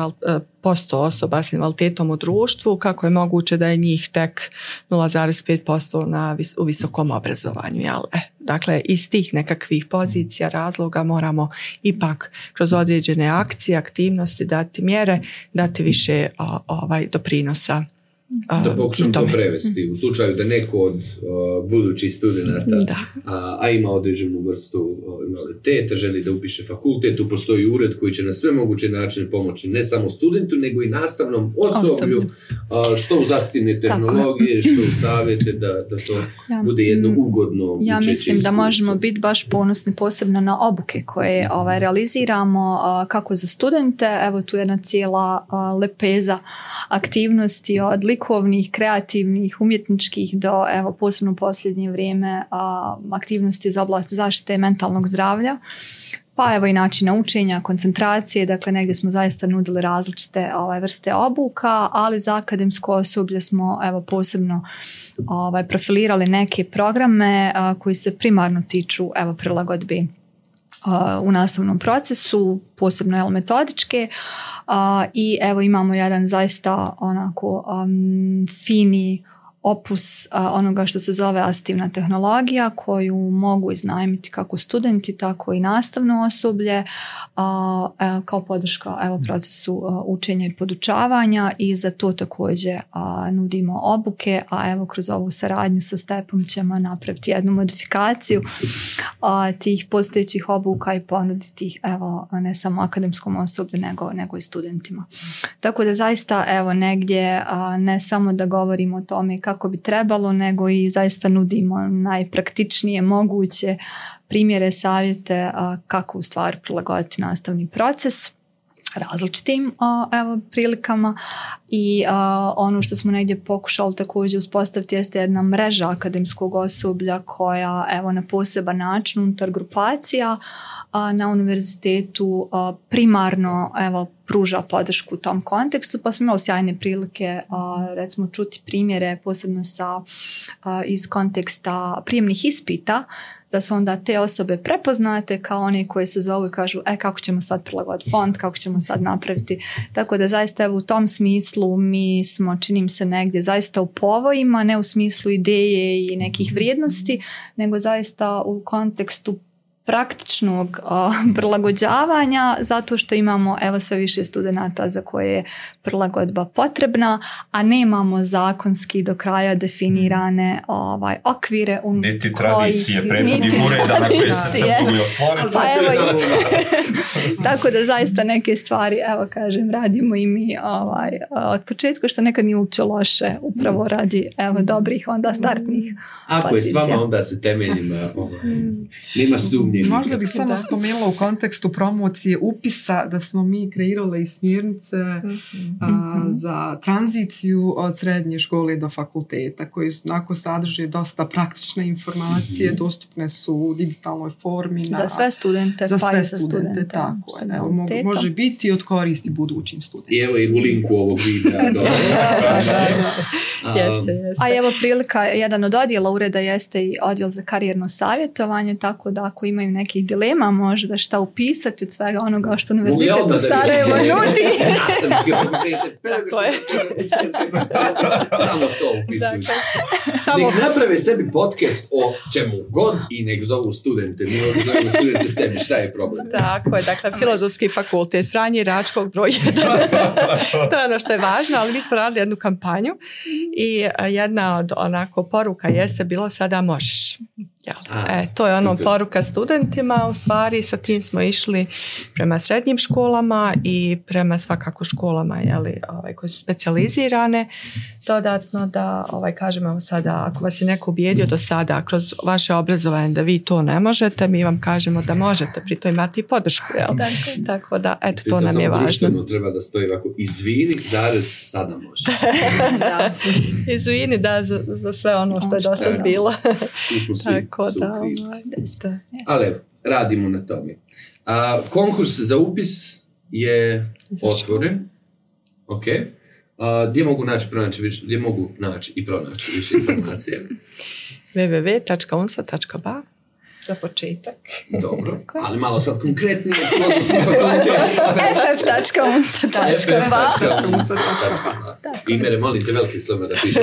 posto osoba s invaliditetom u društvu, kako je moguće da je njih tek 0,5% na u visokom obrazovanju. Jel? E, dakle, iz tih nekakvih pozicija, razloga moramo ipak kroz određene akcije, aktivnosti dati mjere, dati više ovaj doprinosa da pokušam to prevesti. U slučaju da neko od uh, budućih studenata, a, ima određenu vrstu invaliditeta, želi da upiše fakultet, postoji ured koji će na sve moguće načine pomoći ne samo studentu, nego i nastavnom osoblju, što u zastivne tehnologije, što u savjete, da, da to ja, bude jedno ugodno Ja mislim da možemo biti baš ponosni posebno na obuke koje ovaj, realiziramo, kako za studente, evo tu jedna cijela lepeza aktivnosti od likovnih kreativnih, umjetničkih do evo posebno u posljednje vrijeme a, aktivnosti za oblasti zaštite mentalnog zdravlja. Pa evo i načina učenja, koncentracije, dakle negdje smo zaista nudili različite ovaj, vrste obuka, ali za akademsko osoblje smo evo posebno ovaj, profilirali neke programe koji se primarno tiču evo prilagodbi u nastavnom procesu, posebno jel, metodičke i evo imamo jedan zaista onako fini opus onoga što se zove astivna tehnologija koju mogu iznajmiti kako studenti, tako i nastavno osoblje e, kao podrška evo, mhm. procesu e, učenja i podučavanja i za to također nudimo obuke, a evo kroz ovu saradnju sa Stepom ćemo napraviti jednu modifikaciju tih postojećih obuka i ponuditi ih evo, ne samo akademskom osoblju nego, nego i studentima. Tako da zaista evo negdje ne samo da govorimo o tome kako kako bi trebalo, nego i zaista nudimo najpraktičnije moguće primjere, savjete kako u stvari prilagoditi nastavni proces različitim evo, prilikama i ono što smo negdje pokušali također uspostaviti jeste jedna mreža akademskog osoblja koja evo na poseban način unutar grupacija na univerzitetu primarno evo pruža podršku u tom kontekstu, pa smo imali sjajne prilike a, recimo čuti primjere posebno sa, iz konteksta prijemnih ispita, da su onda te osobe prepoznate kao one koje se zovu i kažu e kako ćemo sad prilagoditi fond, kako ćemo sad napraviti. Tako da zaista u tom smislu mi smo činim se negdje zaista u povojima, ne u smislu ideje i nekih vrijednosti, nego zaista u kontekstu praktičnog prilagođavanja zato što imamo evo sve više studenata za koje je prilagodba potrebna, a nemamo zakonski do kraja mm. definirane ovaj, okvire u um, niti tradicije prethodnih ureda na koje se pa tako da zaista neke stvari, evo kažem, radimo i mi ovaj, od početka što nekad nije uopće loše, upravo mm. radi evo, dobrih onda startnih Ako je s vama, onda se temeljima ovaj, mm. nema Možda bih samo spomenula u kontekstu promocije upisa da smo mi kreirali i smjernice mhm. Mhm. za tranziciju od srednje škole do fakulteta koji onako sadrže dosta praktične informacije, mhm. dostupne su u digitalnoj formi. Na, za sve studente, za pa sve studente, tako može biti od koristi budućim studentima. evo i u linku ovog videa. A evo prilika, jedan od odjela ureda jeste i odjel za karijerno savjetovanje, tako da ako ima novim nekih dilema možda šta upisati od svega onoga što univerzitet u Sarajevo nudi. Samo to upisuju. Dakle, samo... Nek naprave sebi podcast o čemu god i nek zovu studente. Mi zovu studente sebi, šta je problem? Tako je, dakle, filozofski fakultet Franje Račkog broj 1. to je ono što je važno, ali mi smo radili jednu kampanju i e, jedna od onako poruka jeste bilo sada možeš e, to je ono poruka studentima u stvari, sa tim smo išli prema srednjim školama i prema svakako školama jeli, ovaj, koje su specijalizirane dodatno da ovaj, kažemo sada ako vas je neko ubijedio do sada kroz vaše obrazovanje da vi to ne možete, mi vam kažemo da možete, pri to imate i podršku. Jel? Tako. Tako da, eto, to, nam je važno. treba da stoji ovako, izvini, zarez, sada može. da. Izvini, da, za, za sve ono što je ono do sad bilo. Tako. Ovaj, Tako Ali radimo na tome. A, konkurs za upis je otvoren. Ok. A, gdje mogu naći, pronaći, gdje mogu naći i pronaći više informacija? www.unsa.ba za početak. Dobro, ali malo sad konkretnije. ff.unsa.ba molim molite, velike slova da piše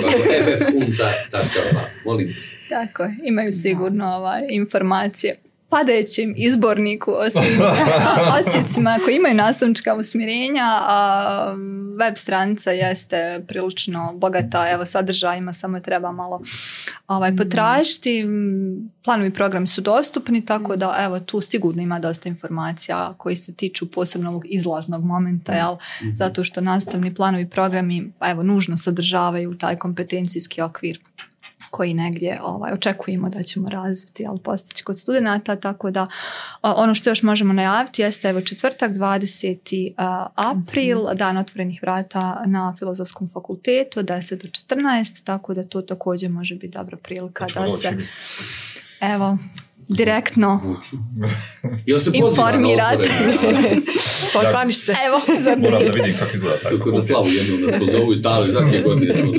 ff.unsa.ba Molim. Tako imaju sigurno ovaj, informacije padajućem izborniku o svim koji imaju nastavnička usmjerenja, a web stranica jeste prilično bogata evo, sadržajima, samo je treba malo ovaj, mhm. potražiti. Planovi programi su dostupni, tako mhm. da evo, tu sigurno ima dosta informacija koji se tiču posebno ovog izlaznog momenta, jel? Mhm. zato što nastavni planovi programi evo, nužno sadržavaju taj kompetencijski okvir koji negdje ovaj, očekujemo da ćemo razviti ali postići kod studenta, tako da ono što još možemo najaviti jeste evo četvrtak 20. april, mhm. dan otvorenih vrata na Filozofskom fakultetu 10 do 14, tako da to također može biti dobra prilika da se... Evo, direktno se informirati. pozvaniš se Evo, za Moram da vidim kako izgleda tako. Tako na slavu jednom nas pozovu i stali svake godine smo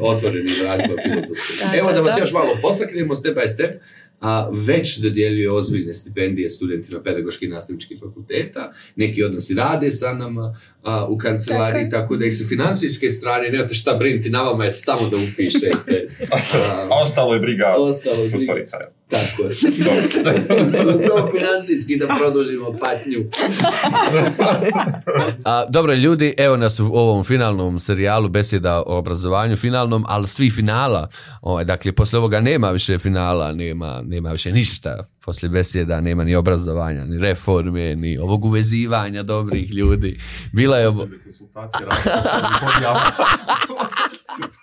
otvoreni vratima filozofije. Evo da vas još malo posaknemo step by step a već dodjeljuje ozbiljne stipendije studentima pedagoških i nastavničkih fakulteta, neki od nas i rade sa nama a, u kancelariji, tako, tako da i sa financijske strane nemate šta brinuti, na vama je samo da upišete. A, ostalo je briga, ostalo je briga. Tako je. financijski da produžimo patnju. A, dobro, ljudi, evo nas u ovom finalnom serijalu Besjeda o obrazovanju, finalnom, ali svi finala. Ovaj, dakle, poslije ovoga nema više finala, nema, nema više ništa. Poslije besjeda nema ni obrazovanja, ni reforme, ni ovog uvezivanja dobrih ljudi. Bila je ovo...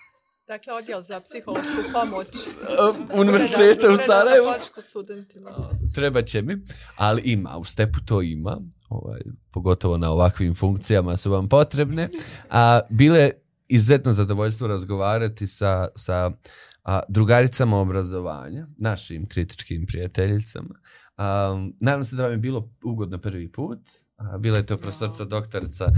Dakle, odjel za psihološku pomoć. E, univerziteta u Sarajevu. Treba će mi, ali ima, u stepu to ima. Ovaj, pogotovo na ovakvim funkcijama su vam potrebne. A, bile izuzetno zadovoljstvo razgovarati sa, sa drugaricama obrazovanja, našim kritičkim prijateljicama. A, nadam se da vam je bilo ugodno prvi put. Bila je to profesorca doktorica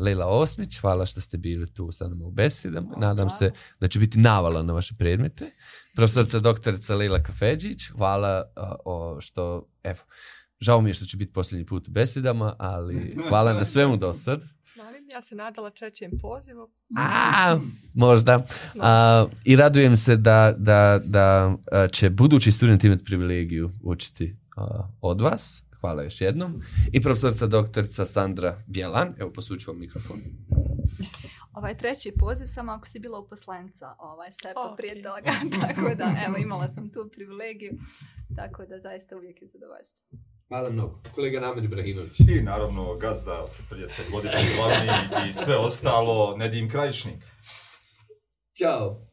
Leila Osmić. Hvala što ste bili tu sa nama u besedama. Nadam se da će biti navala na vaše predmete. Profesorca doktorica Leila Kafeđić. Hvala što, evo, žao mi je što će biti posljednji put u besedama, ali hvala na svemu do sad. Ja se nadala trećem pozivu. A, možda. I radujem se da, će budući student imati privilegiju učiti od vas Hvala još jednom. I profesorca doktorica Sandra Bjelan. Evo, posuću vam mikrofon. Ovaj treći poziv samo ako si bila uposlenca ovaj, stepa okay. prije toga. tako da, evo, imala sam tu privilegiju. Tako da, zaista uvijek je zadovoljstvo. Hvala mnogo. Kolega Namir Ibrahimović. I naravno gazda prijatelj, voditelj glavni i sve ostalo, Nedim Krajišnik. Ćao.